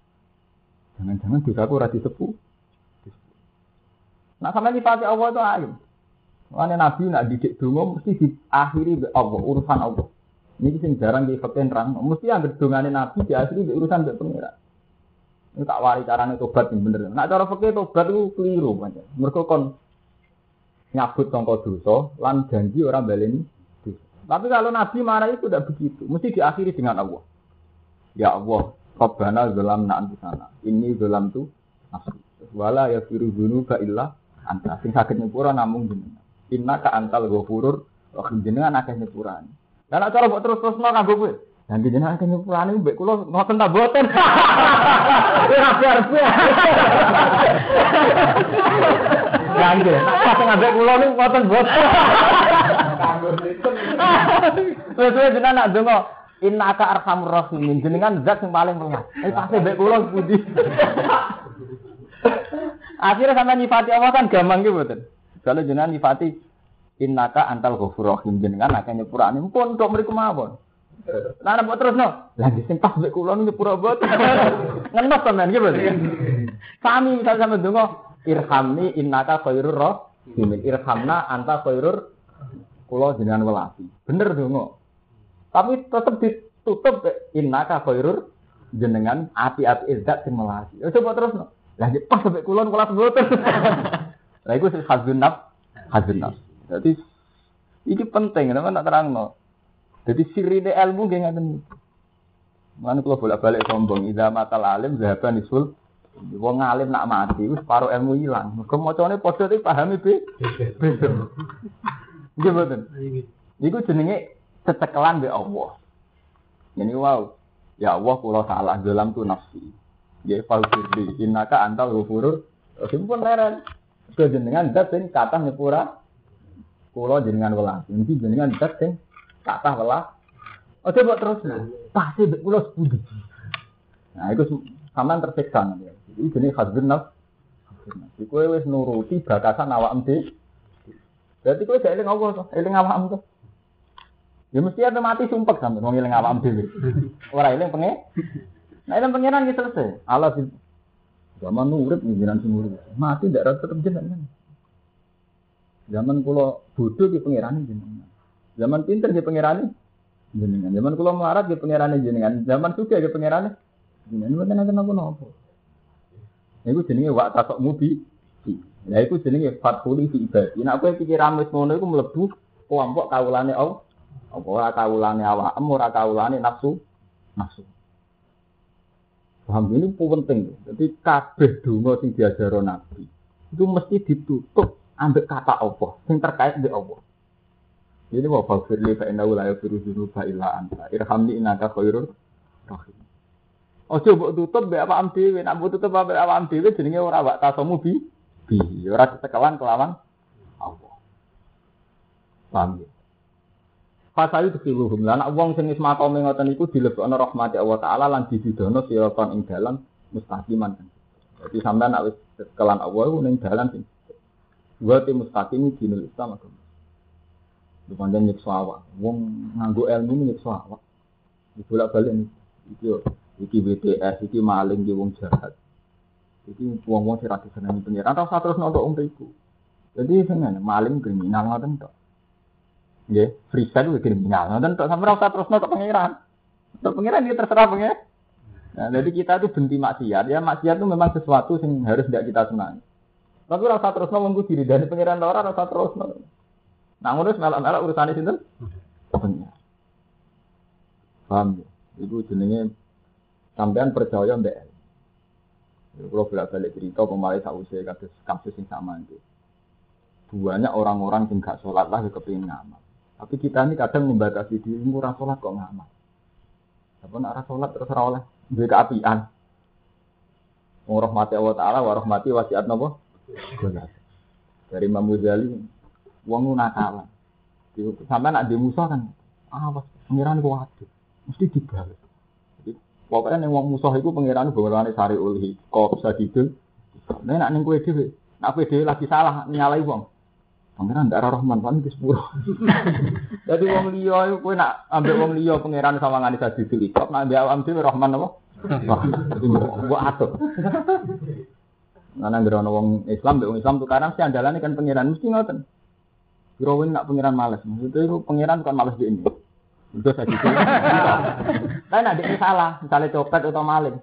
Jangan-jangan bisa aku rati sepuh. Nah sama nyifati Allah itu ayo. Makanya Nabi nak didik dulu mesti diakhiri Allah, urusan Allah. Ini sing jarang di fakir. Mesti yang gedungane Nabi di asli di urusan mbek pengira. Ini tak wari carane tobat yang bener. Nak cara fakir tobat itu keliru banyak. Mereka kon nyabut tongko dosa lan janji orang baleni. Tapi kalau Nabi marah itu tidak begitu. Mesti diakhiri dengan Allah. Ya Allah, Rabbana zalam na sana. Ini zalam tu nafsi. Wala ya firu dzunuba illa anta. Sing sakit nyepura namung jenengan. Inna ka antal ghafurur rahim jenengan akeh nyepurane. Lah nek cara mbok terus-terusno kanggo kowe. Nanti jenengan akeh nyepurane mbek kula ngoten ta boten. Ora arep. Kangge, nek pas ngambek kula niku ngoten boten. Kanggo Terus jenengan nak donga Inna ka arhamur rahimin jenengan zat yang paling welas. Eh pasti mbek kula pundi. Akhirnya sampai nyifati Allah kan gampang gitu betul. Kalau jenengan nyifati innaka antal ghafur rahim jenengan akeh nyepurane pun kok mriku mawon. Lah nek terus no, lagi sing pas mbek kula nyepura boten. Ngenes sampean gitu. Sami misal sampe donga irhamni innaka khairur rahimin. Irhamna anta khairur kula jenengan welasi. Bener donga. Tapi tetap ditutup innaka khairur jenengan api-api izat sing melasi. Ya coba terus. Lah pas sampai kulon kula mboten. Lah iku sing hazun naf, hazun naf. Jadi ini penting, nama nak terangno. Jadi sirine ilmu nggih ngaten. Mana kalau bolak-balik sombong, ida matal alim zahaban isul Wong alim nak mati, wis paruh ilmu hilang. Mergo macane padha iki pahami be. Beda. Nggih mboten. Iku jenenge cecekelan be Allah. Ini wow. Ya Allah kula salah dalam tu nafsi. Ya faufirli innaka antal ghafurur rahim pun leren. Kejenengan zat sing kata nyepura kula jenengan welas. Nanti jenengan zat sing kata welas. Oh coba terus. Pasti mbek kula sepundi. Nah, itu sampean tersiksa nanti. Ini jenis khazbun nafs. Iku wis nuruti batasan awak dhewe. Berarti kowe gak eling Allah to, eling awakmu. Ya mesti ada mati sumpah sampe wong eling awakmu dhewe. Ora eling pengen. Nah eling pengenan gitu selesai. Allah sih. Zaman nurut nih sing urip. Mati ndak rata tetep jenengan. Zaman kula bodoh di pangeran jenengan. Zaman pinter di pangeran jenengan. Zaman kula melarat di pangeran jenengan. Zaman suka di pangeran jenengan. Mboten nanti napa-napa. Iku jenenge wak tasok mubi. Lah iku jenenge fatfuli fi ibadi. Nek kowe pikiran wis ngono iku mlebu kelompok kawulane Allah. Apa ora kawulane awakmu, ora kawulane nafsu nafsu. Paham ini penting. Jadi kabeh donga sing diajaro Nabi itu mesti ditutup ambek kata Allah sing terkait dengan Allah. Ini wa faghfirli fa innahu la yaghfiru dzunuba illa anta. Irhamni innaka khairur rahim. Ojo mbok tutup mbek apa am dhewe, nek mbok tutup mbek apa am dhewe jenenge ora wak tasomu bi bi, ora ditekawan kelawan Allah. Paham ya? Fasayu tukiluhum lan wong sing wis makome ngoten iku dilebokno rahmati Allah taala lan dididono siraton ing dalan mustaqiman. Jadi sampean nek wis kelan Allah iku ning dalan sing wa te mustaqim dinul Islam agama. Bukan nyiksa awak. Wong nganggo ilmu nyiksa awak. Dibolak-balik iki iki BTS, iki maling di wong jahat. Iki wong-wong sing ra disenengi ora usah terus nonton wong iku. Jadi seneng maling kriminal ngoten tok. Nggih, freestyle itu kriminal. Ngoten tok sampe ora usah terus nonton pengiran. Untuk pengiran dia terserah pengiran. Nah, jadi kita itu benci maksiat. Ya maksiat itu memang sesuatu yang harus tidak kita senangi. Tapi rasa terus nunggu diri dari pengiran orang rasa terus nunggu. Nah, ngurus melak-melak urusan itu pengiran. Paham ya? Itu jenenge sampean percaya mbak Kalau bolak balik cerita kemarin saya usia kasus kasus yang sama itu. Banyak orang-orang yang gak sholat lah kepingin ngamal. Tapi kita ini kadang membatasi diri murah sholat kok ngamal. Apa nak sholat terus oleh duwe keapian. Wong rahmati Allah taala wa rahmati wasiat napa? Dari Imam Ghazali wong nakalan. Sampai nak di musuh kan awas pengiran kuat. Mesti dibalas. Jadi pokoknya ning wong musuh iku pengiran bawane sari ulhi. Kok bisa didul. Nek nak ning kowe nak kowe lagi salah nyalai wong. Pangeran ndak rahman paling wis sepuluh. Jadi wong liya iku kowe nak ambek wong liya pangeran sawangane dadi dul. Kok nak ambek awam dhewe rahman apa? Wah, jadi mbok atur. Nah, nang ana wong Islam, wong Islam tukaran sih andalane kan pangeran mesti ngoten. Kira nak pangeran males. Maksudnya itu pangeran bukan males di ini. Itu saya gitu. Tapi nanti ini salah, misalnya copet atau maling.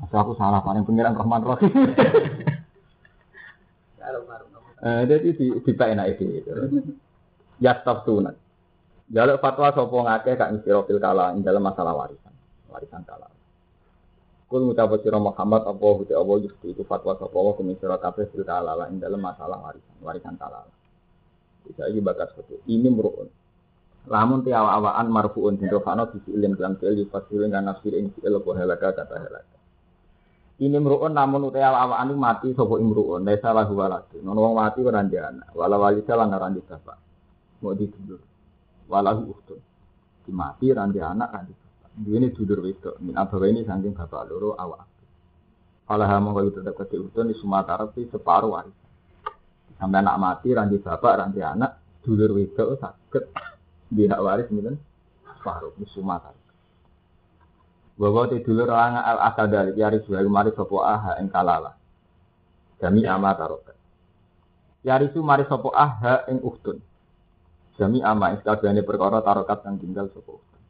Masa aku salah, paling pengiran Rahman Rahim. Eh, jadi di di enak itu. Ya stop tunat. Jaluk fatwa sopo ngake kak ngisiro fil kala dalam masalah warisan. Warisan kala. Kul ngucap sira Muhammad apa huti apa justi itu fatwa sopo wa kumisiro kabeh fil kala dalam masalah warisan. Warisan kala. Bisa iki bakat satu. Ini meruun. Lamun tiawa awaan marfuun den rofano bisi ilin kelam fi'il yufasilin kan nafsir ing fi'il apa helaka kata helaka. Ini meruun namun utawa awaan ini mati sapa imruun desa lahu waladu. Nono wong mati ora ndek anak. Wala walisa lan ndek bapak. Mau didulur. Walahu uhtun. Di mati ora ndek anak kan bapak. Ini dulur wedok. Min abawa ini saking bapak loro awak. Kalau hamu kalau tetap ke uhtun di Sumatera itu separuh waris. Sampai anak mati randi bapak randi anak dulur wedok sakit di hak waris mungkin separuh di Sumatera. Bahwa ti dulur orang al asal dari yari suai mari sopo aha ing kalala. Jami ama tarokat. Yari su mari sopo aha ing uhtun. Jami ama ing sakabehane perkara tarokat kang tinggal sopo uhtun.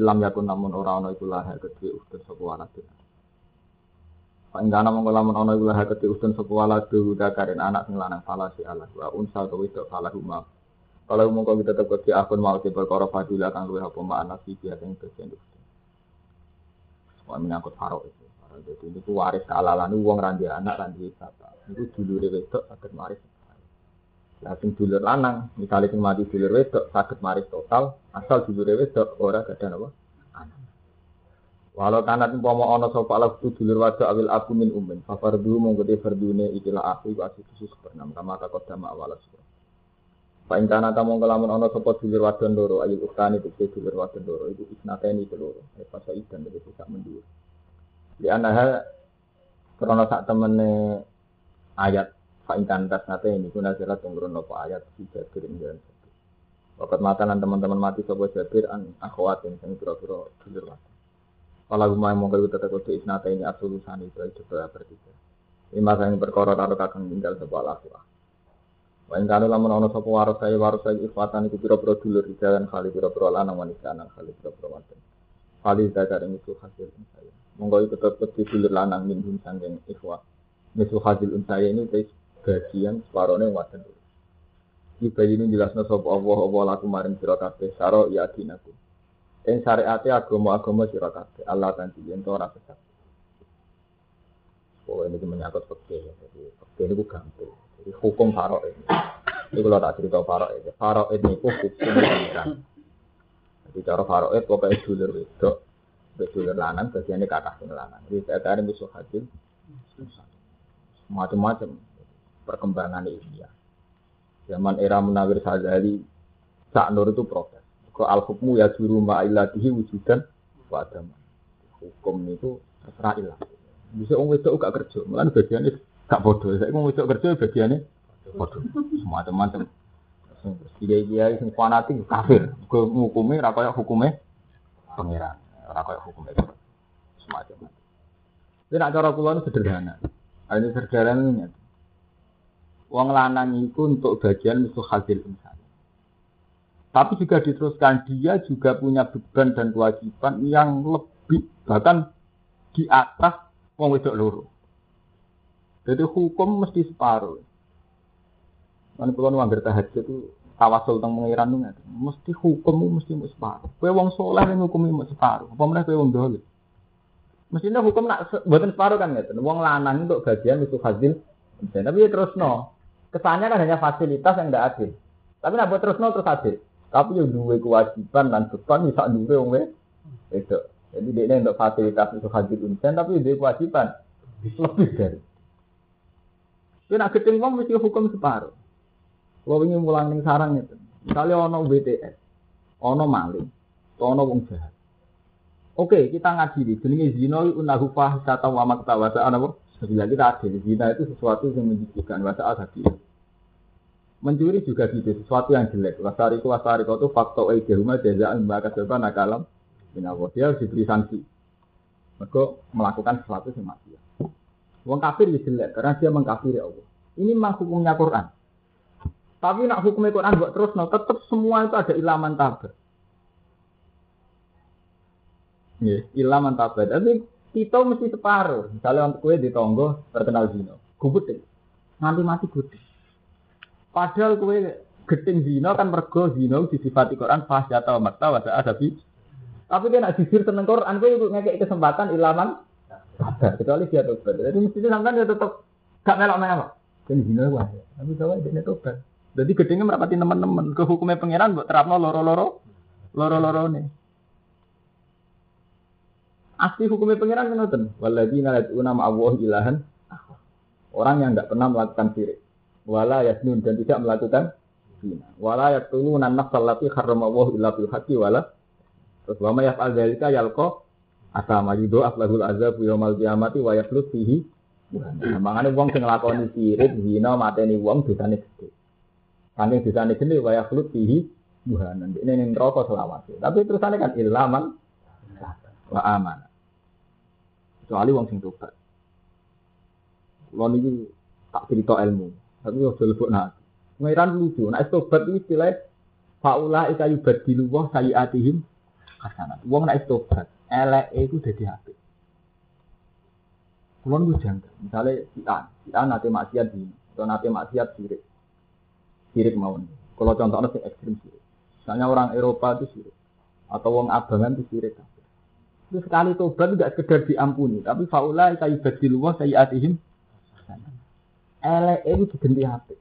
Ilam yakun namun ora ana iku laha kedue uhtun sopo waladun. Panggana mongko lamun ana iku laha kedue uhtun sopo waladun dakarin anak sing lanang fala si Allah wa unsa to wedok fala huma. Kalau mongko kita tetep kedue akun mau di perkara fadilah kang luwih apa makna si biasa ing bagian uhtun. Wah menyangkut faro itu. Faro Jadi ini ku waris kealalan itu uang randi anak randi bapak. Itu dulur wedok sakit waris. Lah sing dulur lanang, misalnya sing mati dulur wedok sakit waris total, asal dulur wedok ora gadah apa? Anak. Walau kanat umpama ana sapa ala kudu dulur wadok awil abu min ummin, fa fardu monggo te fardune ikilah aku iku asih khusus bernam kama takut dama awal surat. Pak ingkana tamu kelamun ana sapa dulur wadon loro ayul uktani tegese dulur wadon loro iku isnateni keloro e fasa idan tegese sak mendhuwur. Di anaha krana sak temene ayat Pak ingkana tasnate ini kuna sirat tumurun nopo ayat Jabir ing jalan Wakat matanan teman-teman mati sapa Jabir an akhwatin sing pira-pira dulur wadon. Kalau rumah mau kalau tetap kudu isnate ini absolusan itu itu bertiga. Lima yang perkara karo kakang tinggal sebuah lasuah. Wa ing kana lamun ana sapa waras saya waras saya ikhwatan iku pira-pira dulur jalan kali pira-pira lanang wanita lanang kali pira-pira wadon. Kali zakar ing itu hasil saya. Monggo iku tetep di dulur lanang minhum sanging ikhwah. Misu hasil saya ini tes bagian separone wadon. Iki bayine jelasno sapa Allah apa laku maring sira kabeh saro ya dinaku. Ing syariate agama-agama sira kabeh Allah tanti yen ora sesat. Oh ini menyangkut fikih. Jadi fikih itu gampang. Hukum farok ini. Kalau tak cerita ini. Farok ini itu hukum pengiran. Jadi cara farok itu pokoknya dulur wedok. Dulur lanang, bagiannya kata sing lanang. Jadi saya kira musuh hasil. Macam-macam. Perkembangan India. Zaman era Munawir Sazali, Sak Nur itu protes. Ke al-hukmu ya juru ma'ilatihi wujudan wa adaman. Hukum itu terserah ilah. Bisa orang wedok gak kerja, malah bagiannya gak bodoh. Saya mau wedok kerja bagiannya bodoh. Semua teman-teman. Tiga dia sing fanatik kafir. Ke hukumnya rakyat hukumnya pangeran. Rakyat hukumnya semacam. Ini nak cara kulon sederhana. Ini sederhana Uang lanang itu untuk bagian musuh hasil insan. Tapi juga diteruskan dia juga punya beban dan kewajiban yang lebih bahkan di atas wong wedok loro. Jadi hukum mesti separuh. Kan kalau nu anggar tahajud itu tawasul tentang itu mesti hukum mesti mau separuh. Kue wong soleh yang hukum mau separuh. Apa mana kue wong dolim? Mestinya hukum nak buatan separuh kan gitu. Wong lanang untuk bagian itu hasil. Tapi ya terus no. Kesannya kan hanya fasilitas yang tidak adil. Tapi nak buat terus no terus adil. Tapi yang dua kewajiban dan beban bisa dua wong itu. Jadi dia untuk fasilitas untuk hasil insan tapi dia kewajiban lebih dari. Tapi nak keting wong mesti hukum separuh. Kalau ingin mulang ning sarang itu, misalnya ono BTS, ono maling, ono wong jahat. Oke, kita ngaji di jenenge zina unahu fahsata wa maktawasa ana apa? Bila kita adil, zina itu sesuatu yang menjijikan wasa asadi. Mencuri juga gitu, sesuatu yang jelek. Wasari ku wasari itu faktor e rumah jazaan mbak kaseba nakalam. Binawa dia harus diberi sanksi. Mereka melakukan sesuatu yang mati. Wong kafir ya jelek karena dia mengkafiri Allah. Ini memang hukumnya Quran. Tapi nak hukumnya Quran buat terus, no, tetap semua itu ada ilaman tabar. Nggih, ilah mantabat. Tapi Tito mesti separuh. Misalnya untuk kue di tonggo terkenal zino, gubet nanti mati gudeg. Padahal kue geting zino kan mergo zino disifati Quran fasyata wa makta wa ada. Tapi nak jujur tentang Quran, kue ngekek kesempatan ilaman sabar. Kecuali dia tobat. Jadi mesti sampai dia tetap gak melok melok. Kan zino wah. Tapi kalau dia tobat. Jadi gedengnya merapati teman-teman. Ke hukumnya pangeran buat terapno loro-loro, loro-loro nih. Asli hukumnya pangeran kan ngoten. Waladina yad'una Allah ilahan. Orang yang tidak pernah melakukan syirik. Wala yasnun dan tidak melakukan zina. Wala yaqtuluna nafsal lati Allah illa bil wala terus wa may yaf'al dzalika yalqa asama yudo aflahul azab yaumal qiyamati wa yaflut fihi Nah, mangane wong sing nglakoni sirik, zina, mateni wong dosane gedhe. Saking dosane gede wa yaflut fihi buhanan. Ini ning neraka selawase. Tapi terusane kan ilaman wa aman. Kecuali wong sing tobat. Kulo niki tak cerita ilmu, tapi yo lebok nak. Ngiran lucu, nek tobat iki istilah faula ika yubadilu wa sayiatihim hasanat. Wong nek tobat, elek iku dadi apik. Kulo niku janggal. Misale si A, si A nate maksiat di, atau nate maksiat sirik. Sirik mawon. Kalau contohnya sing ekstrim sirik. Misalnya orang Eropa itu sirik. Atau wong abangan itu sirik. Itu sekali tobat tidak sekedar diampuni, tapi faula kayu badil wa sayyatihim. Elek itu diganti hati.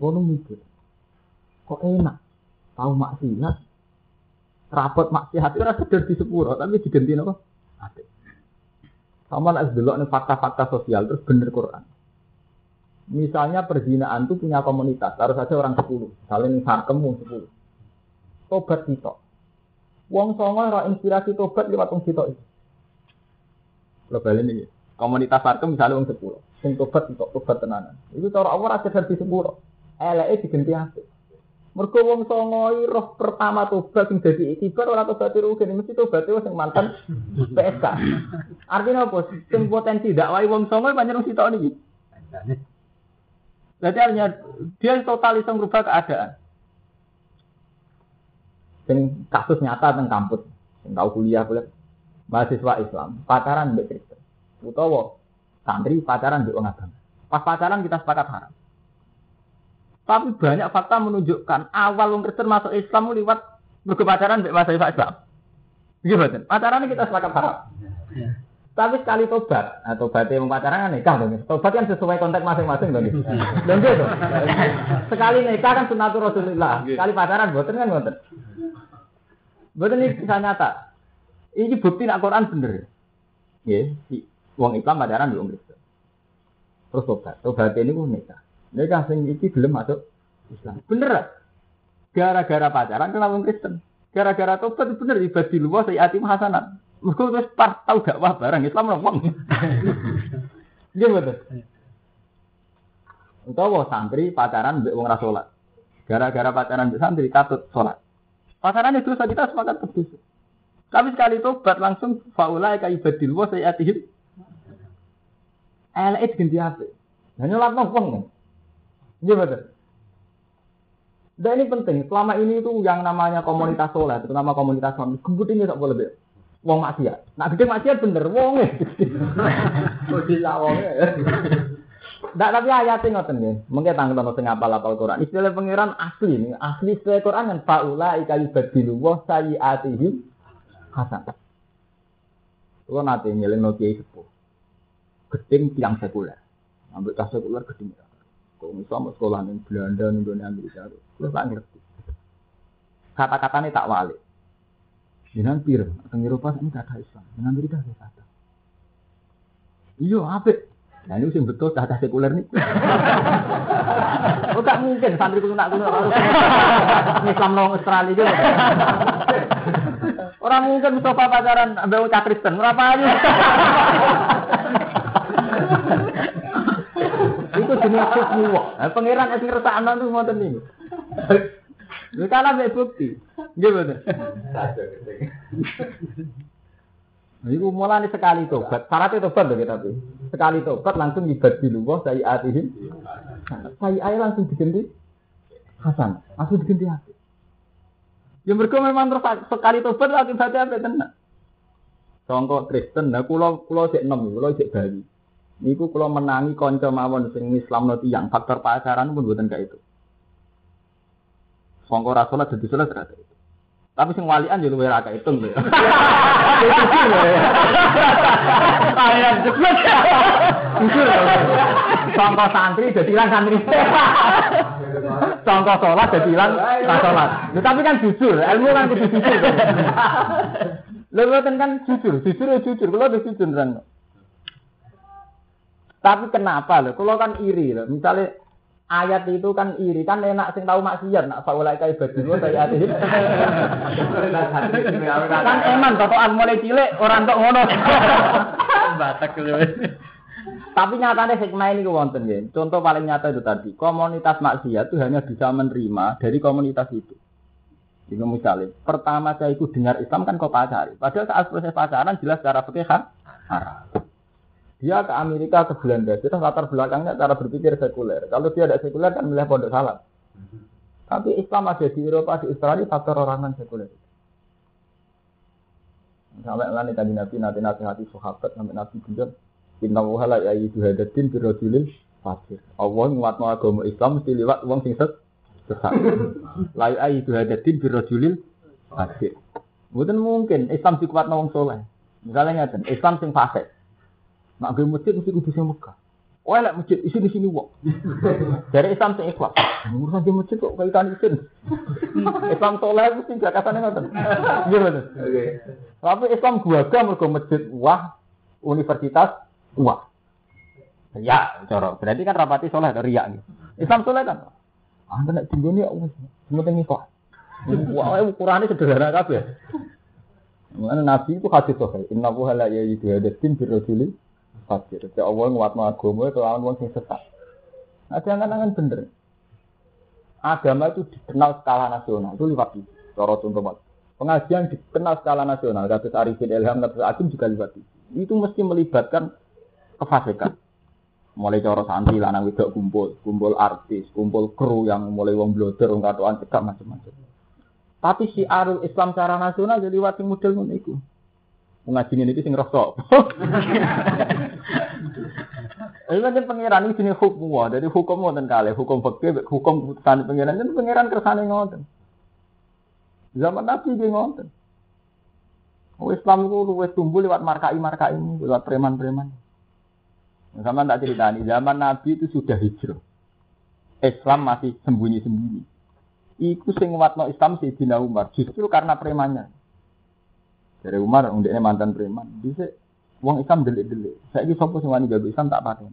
Kono mikir. Kok enak? Tahu maksiat. Rapot maksiat itu rasa di sepuro, tapi diganti apa? Hati. Sama lah delok nih fakta-fakta sosial terus bener Quran. Misalnya perzinaan itu punya komunitas, harus saja orang sepuluh, saling sarkemu sepuluh. Tobat kita. Wong songo ora inspirasi tobat lewat wong sitok iki. Lo balen iki. Komunitas Sarkem misalnya wong 10. Sing tobat untuk tobat tenanan. Itu cara Allah ora sekedar di 10. Eleke digenti apik. Mergo wong songo roh pertama tobat sing dadi ikibar ora tobat rugi mesti tobat wis sing mantan PSK. Artinya apa? Sing potensi dakwah wong songo pancen wong sitok niki. Berarti artinya dia total iso merubah keadaan. Sing kasus nyata teng kampus, sing tau kuliah kuliah mahasiswa Islam, pacaran mbek Kristen. Utawa santri pacaran mbek wong agama. Pas pacaran kita sepakat haram. Tapi banyak fakta menunjukkan awal wong Kristen masuk Islam lewat berkepacaran mbek mahasiswa Islam. Gimana? Pacaran kita sepakat haram. Tapi sekali tobat, nah, tobatnya mau pacaran kan nikah dong. Tobat kan sesuai konteks masing-masing dong. Dan gitu. Sekali nikah kan sunatul Rasulullah. Sekali pacaran boten kan boten. Boten ini bisa nyata. Ini bukti nak Quran bener. Ya, si wong Islam pacaran di Kristen. Terus tobat. Tobat ini pun nikah. Nikah sing iki belum masuk Islam. Bener. Gara-gara pacaran kenapa wong Kristen? Gara-gara tobat bener ibadah di luar saya atim hasanat. Mergo wis par tau dakwah barang Islam lho wong. Iya betul. Utawa santri pacaran mbek wong ra salat. Gara-gara pacaran mbek santri katut salat. Pacaran itu saja kita sepakat terus. Tapi sekali tobat langsung faulai kayak ibadil wa sayyatihim. Elek ganti apa? Hanya lapang wong. Iya betul. Dan ini penting. Selama ini itu yang namanya komunitas soleh, terutama komunitas suami, kebut ini tak boleh deh. Wong maksiat. Nak gede maksiat bener wong e. Oh tidak wong. Ndak tapi ayatnya ngoten nggih. Mengke tanggal sing apal-apal Quran. Istilah pangeran asli nih. Asli istilah Quran kan faula ikali badilu wa sayiatihim hasan. Kulo nate nyeling no kiai sepuh. Gedeng tiang sekuler. Ambil tas sekuler gedeng. Kok mau sekolah ning Belanda ning Amerika. Kulo tak ngerti. Kata-katanya tak wali. Jangan pir, teng Eropa ini kata Islam, jangan Amerika kata. Iya, apa? Nah ini sing betul tata sekuler nih. oh tak mungkin santri kuno nak harus Islam nong Australia juga. Orang mungkin Mustafa pacaran ambil cak Kristen, berapa aja? Itu jenis semua. Pangeran es ngerasa tuh mau ini. Lu kalah mbek bukti. Nggih betul. Nah, itu mulai sekali tobat. Syaratnya tobat loh kita tuh. Sekali tobat langsung ibad di luar saya atihim. Saya ayah langsung diganti Hasan. Langsung diganti hati. Ya mereka memang terus sekali tobat akibatnya apa tenang. Sangka Kristen, nah kula kula sik enom, kula sik Bali. Niku kula menangi kanca mawon sing Islamno tiyang, faktor pacaran pun mboten kayak itu. Sangka ra salat dadi salat ra itu. Tapi sing walian yo luwih ra hitung lho. Ayam cepet. Jujur. Sangka santri dadi lan santri. Sangka salat dadi lan ra salat. Lho tapi kan jujur, ilmu kan kudu jujur. Mboten kan jujur, jujur ya jujur, kula wis jujur kan. Tapi kenapa lho? Kalau kan iri lho. Misalnya ayat itu kan iri kan enak sing tahu maksiat nak faulai kai badu saya ati. kan eman totoan mulai cilik orang tok ngono. Batak. Tapi nyatanya hikmah ini wonten ya. Contoh paling nyata itu tadi, komunitas maksiat itu hanya bisa menerima dari komunitas itu. Jadi misalnya, pertama saya ikut dengar Islam kan kau pacari. Padahal saat proses pacaran jelas secara fikih haram. Dia ke Amerika, ke Belanda, kita latar belakangnya cara berpikir sekuler. Kalau dia ada sekuler kan milih pondok salam. Tapi Islam ada di Eropa, di Australia faktor orangan sekuler. Sampai nanti tadi Nabi nanti nasihati sahabat sampai Nabi bilang, Inna wuhala ya itu hadatin birojulil fakir. Allah nguat agama Islam mesti lewat uang sing set sesat. Lai ayi itu hadatin birojulil fakir. Mungkin mungkin Islam dikuat nawang soleh. Misalnya ngeten, Islam sing fasik. Nak gue masjid mesti kudu sing Mekah. Oh, lek masjid isi di sini wong. Dari Islam sing ikhlas. Urusan di masjid kok kaitan isin. Islam soleh mesti jakatane ngoten. Iya bener. Oke. Tapi Islam gua mergo masjid wah, universitas wah. Ya, cara. Berarti kan rapati soleh dari riak gitu. Islam soleh kan. Anda nak tinggal ini, wis penting ikhlas. Wah, ukurannya sederhana kabeh. Mengenai Nabi itu hadis sohail. Inna wuha la ya yidu hadatin birrojuli fakir. Ya Allah nguatno agama itu lawan wong sing sesat. Nah, jangan-jangan bener. Agama itu dikenal skala nasional itu lewat itu. Cara contoh. Pengajian dikenal skala nasional. Kasus Arifin Ilham, Nabi Akim juga lewat itu. Itu mesti melibatkan kefasikan. Mulai cara santri lanang wedok kumpul, kumpul artis, kumpul kru yang mulai wong bloder, wong katoan cekak macam-macam. Tapi si arul Islam secara nasional jadi wati model ngono iku. Ngaji ini sing rosok. Ini kan pangeran ini jenis hukum wah, jadi hukum ngoten kali, hukum fikih, hukum putusan pangeran kan pangeran kersane ngoten. Zaman Nabi dia ngoten. Oh, Islam itu luwes tumbuh lewat markai-markai ini, lewat preman-preman. Sama tak ceritani, zaman Nabi itu sudah hijrah. Islam masih sembunyi-sembunyi. Iku sing watno Islam Sayyidina Umar, justru karena premannya. Dari Umar, undeknya mantan preman. Bisa Wong Islam delik-delik. Saya ini sopo sing wani gawe Islam tak paten.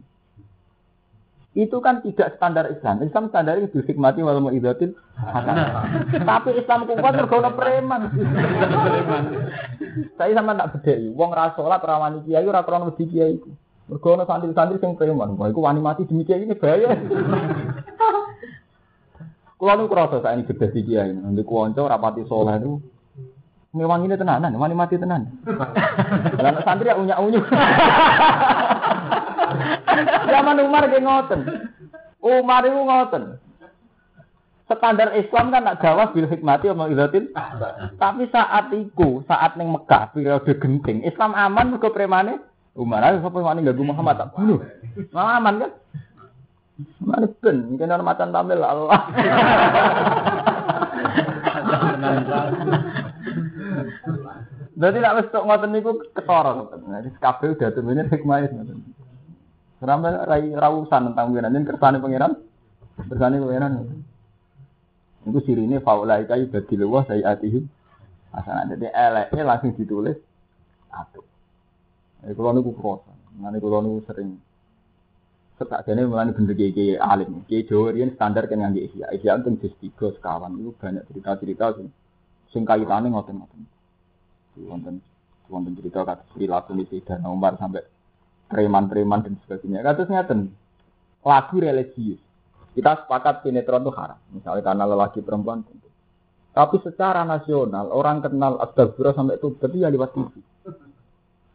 Itu kan tidak standar Islam. Islam standar itu hikmati wal mau'izatil Tapi Islam kuat mergo preman. Saya sama tak bedheki. Wong ra salat ra wani kiai ora krana wedi kiai iku. Mergo ana santri-santri sing preman. Wah iku wani mati demi kiai ini bahaya. Kulo nu krasa saiki gedhe di kiai. Nanti kuwanca rapati saleh itu Ngewang ini tenanan, wani mati tenan. Lah santri ya unyak-unyuk. Zaman Umar ge ngoten. Umar itu ngoten. Standar Islam kan nak gawas bil hikmati sama ilatin. Tapi saat itu, saat neng Mekah periode genting, Islam aman mergo premane Umar ayo sapa wani ganggu Muhammad tak bunuh. Aman kan? Mana ben, mungkin orang macan tamil Allah. Jadi nak wis tok ngoten niku ketara ngoten. Jadi kabeh udah temene hikmah ngoten. Sampai rai rawusan tentang pengiran ini kersane pengiran. Kersane. Itu sirine faulai kai badil wa sayiatihim. Asana jadi eleke langsung ditulis atuh. Eh kula niku kroso. Ngene kula niku sering Setakjane mulane bener kiai alim. Kiai Jawa riyen standar kan ngangge ihya. Ihya untuk jus 3 sekawan itu banyak cerita-cerita sing sing kaitane ngoten-ngoten wonten wonten cerita kata perilaku misi dan Umar sampai preman-preman dan sebagainya. Kata ngeten lagu religius. Kita sepakat sinetron itu haram. Misalnya karena lelaki perempuan tentu. Tapi secara nasional orang kenal astagfirullah sampai itu berarti ya lewat TV.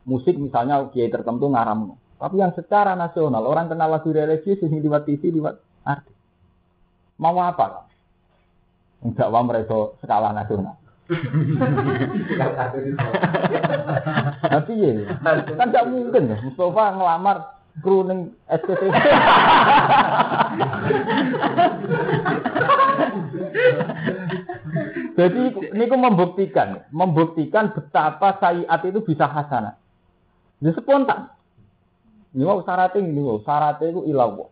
Musik misalnya kiai tertentu ngaram. Tapi yang secara nasional orang kenal lagu religius ini lewat TV, lewat artis. Mau apa? Enggak wah mereka skala nasional. Tapi ya, kan gak mungkin ya. Mustafa ngelamar kru ning SPT. Jadi ini ku membuktikan, membuktikan betapa sayiat itu bisa hasanah. Ini spontan. Ini mau syaratnya ini mau syaratnya itu ilawo.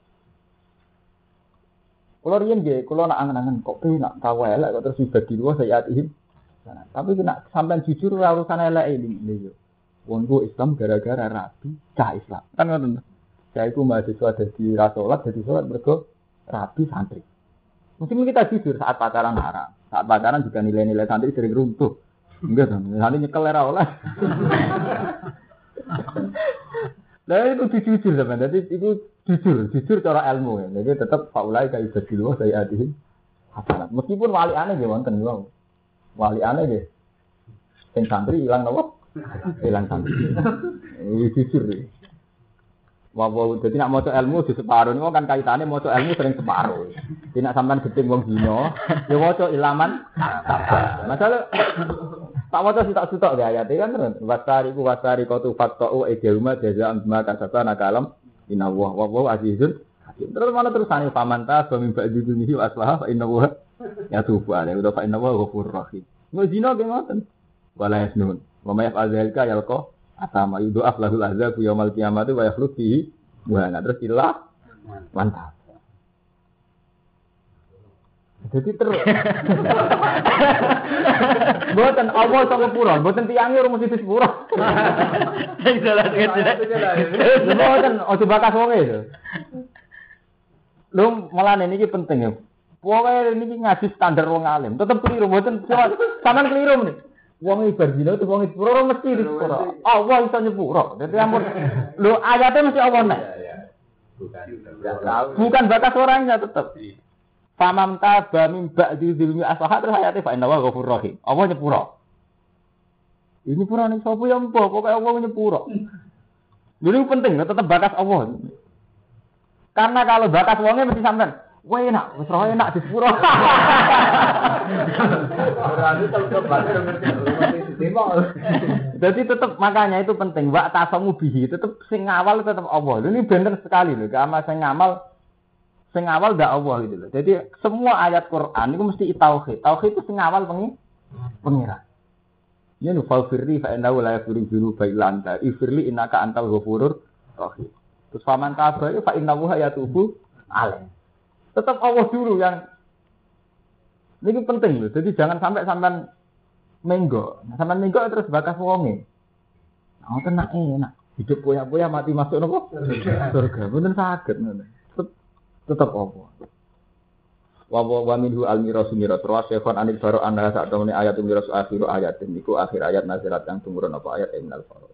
Kalau rian gak, kalau nak angen-angen kok tuh nak elek kok terus dibagi dua sayiat ini. Tapi nak sampai jujur urusan elek ini yo. Wong Islam gara-gara rapi cah Islam. Kan ngoten. Saya itu mahasiswa dari rasolat, jadi sholat mergo rapi santri. Mungkin kita jujur saat pacaran haram. Saat pacaran juga nilai-nilai santri sering runtuh. Enggak dong, nanti nyekel era oleh. Nah itu jujur teman, jadi itu jujur, jujur cara ilmu ya. Jadi tetap faulai kayak badilu saya adihin hasanat. Meskipun wali aneh ya wonten. Wali aneh ya. Sing santri hilang nopo? Hilang santri. Ini jujur ya. Wah, wow, jadi nak mau ilmu di separuh ini kan kaitannya mau ilmu sering separuh. Tidak sampai geting wong dino, ya mau ilaman. Masalah tak mau sih tak sutok gak ayat kan terus. Wasari ku wasari kau tuh fatko edeluma jaza ambma kasaba nakalam inna wah wah wah azizun. Terus mana terus ani famanta bamimba dudumihi aslah inna wah ya tubuh ada udah fa inna wah ghafur rahim. Mau zina ge ngoten. Wala yasnun. Wa may yaf'al dzalika yalqa Atama yudo aflahul azab yaumal kiamat wa yakhlud fihi wa terus ilah mantap. Jadi terus. Buatan Allah sama pura, buatan tiangnya rumah situ pura. Sing salah sing Buatan ojo bakas wong itu. Lu malah ini penting ya. Pokoknya ini ngaji standar wong alim. Tetap keliru, buatan sampean keliru nih. Wong ibar zina itu wong sepuro mesti di sepuro. Allah iso nyepuro. Dadi ampun lho ayatnya mesti Allah nek. Bukan batas orangnya tetap. Famam taba min ba'di dzulmi asaha terus ayatnya fa inna wa ghafur rahim. Allah nyepuro. Ini pura nih sapa ya mbok pokoke Allah nyepuro. Jadi penting tetap batas Allah. Karena kalau batas wongnya mesti sampean Wah enak, wis roh enak di sepuro. Berarti Jadi tetap makanya itu penting. Wak tasamu bihi tetap sing awal tetap Allah. Ini benar sekali loh. Karena sing ngamal sing awal ndak Allah gitu loh. Jadi semua ayat Quran itu mesti tauhid. Tauhid itu sing awal pengi pengira. Ya nu firli fa innahu la yaghfiru dzunuba illa anta. Ifirli innaka antal ghafurur rahim. Terus faman taba fa innahu yatubu alaih. Tetap Allah dulu yang ini penting loh. Jadi jangan sampai sampai menggo. Sampai menggo terus bakas wonge. Nah, tenang enak. Hidup poya-poya mati masuk nopo? Surga. Bener sakit Tetap tetap Allah. Wa wa minhu al mirasu miras wa syaikhon anil anha saat ayat miras akhiru ayat niku akhir ayat nazirat yang tumurun apa ayat minal faro.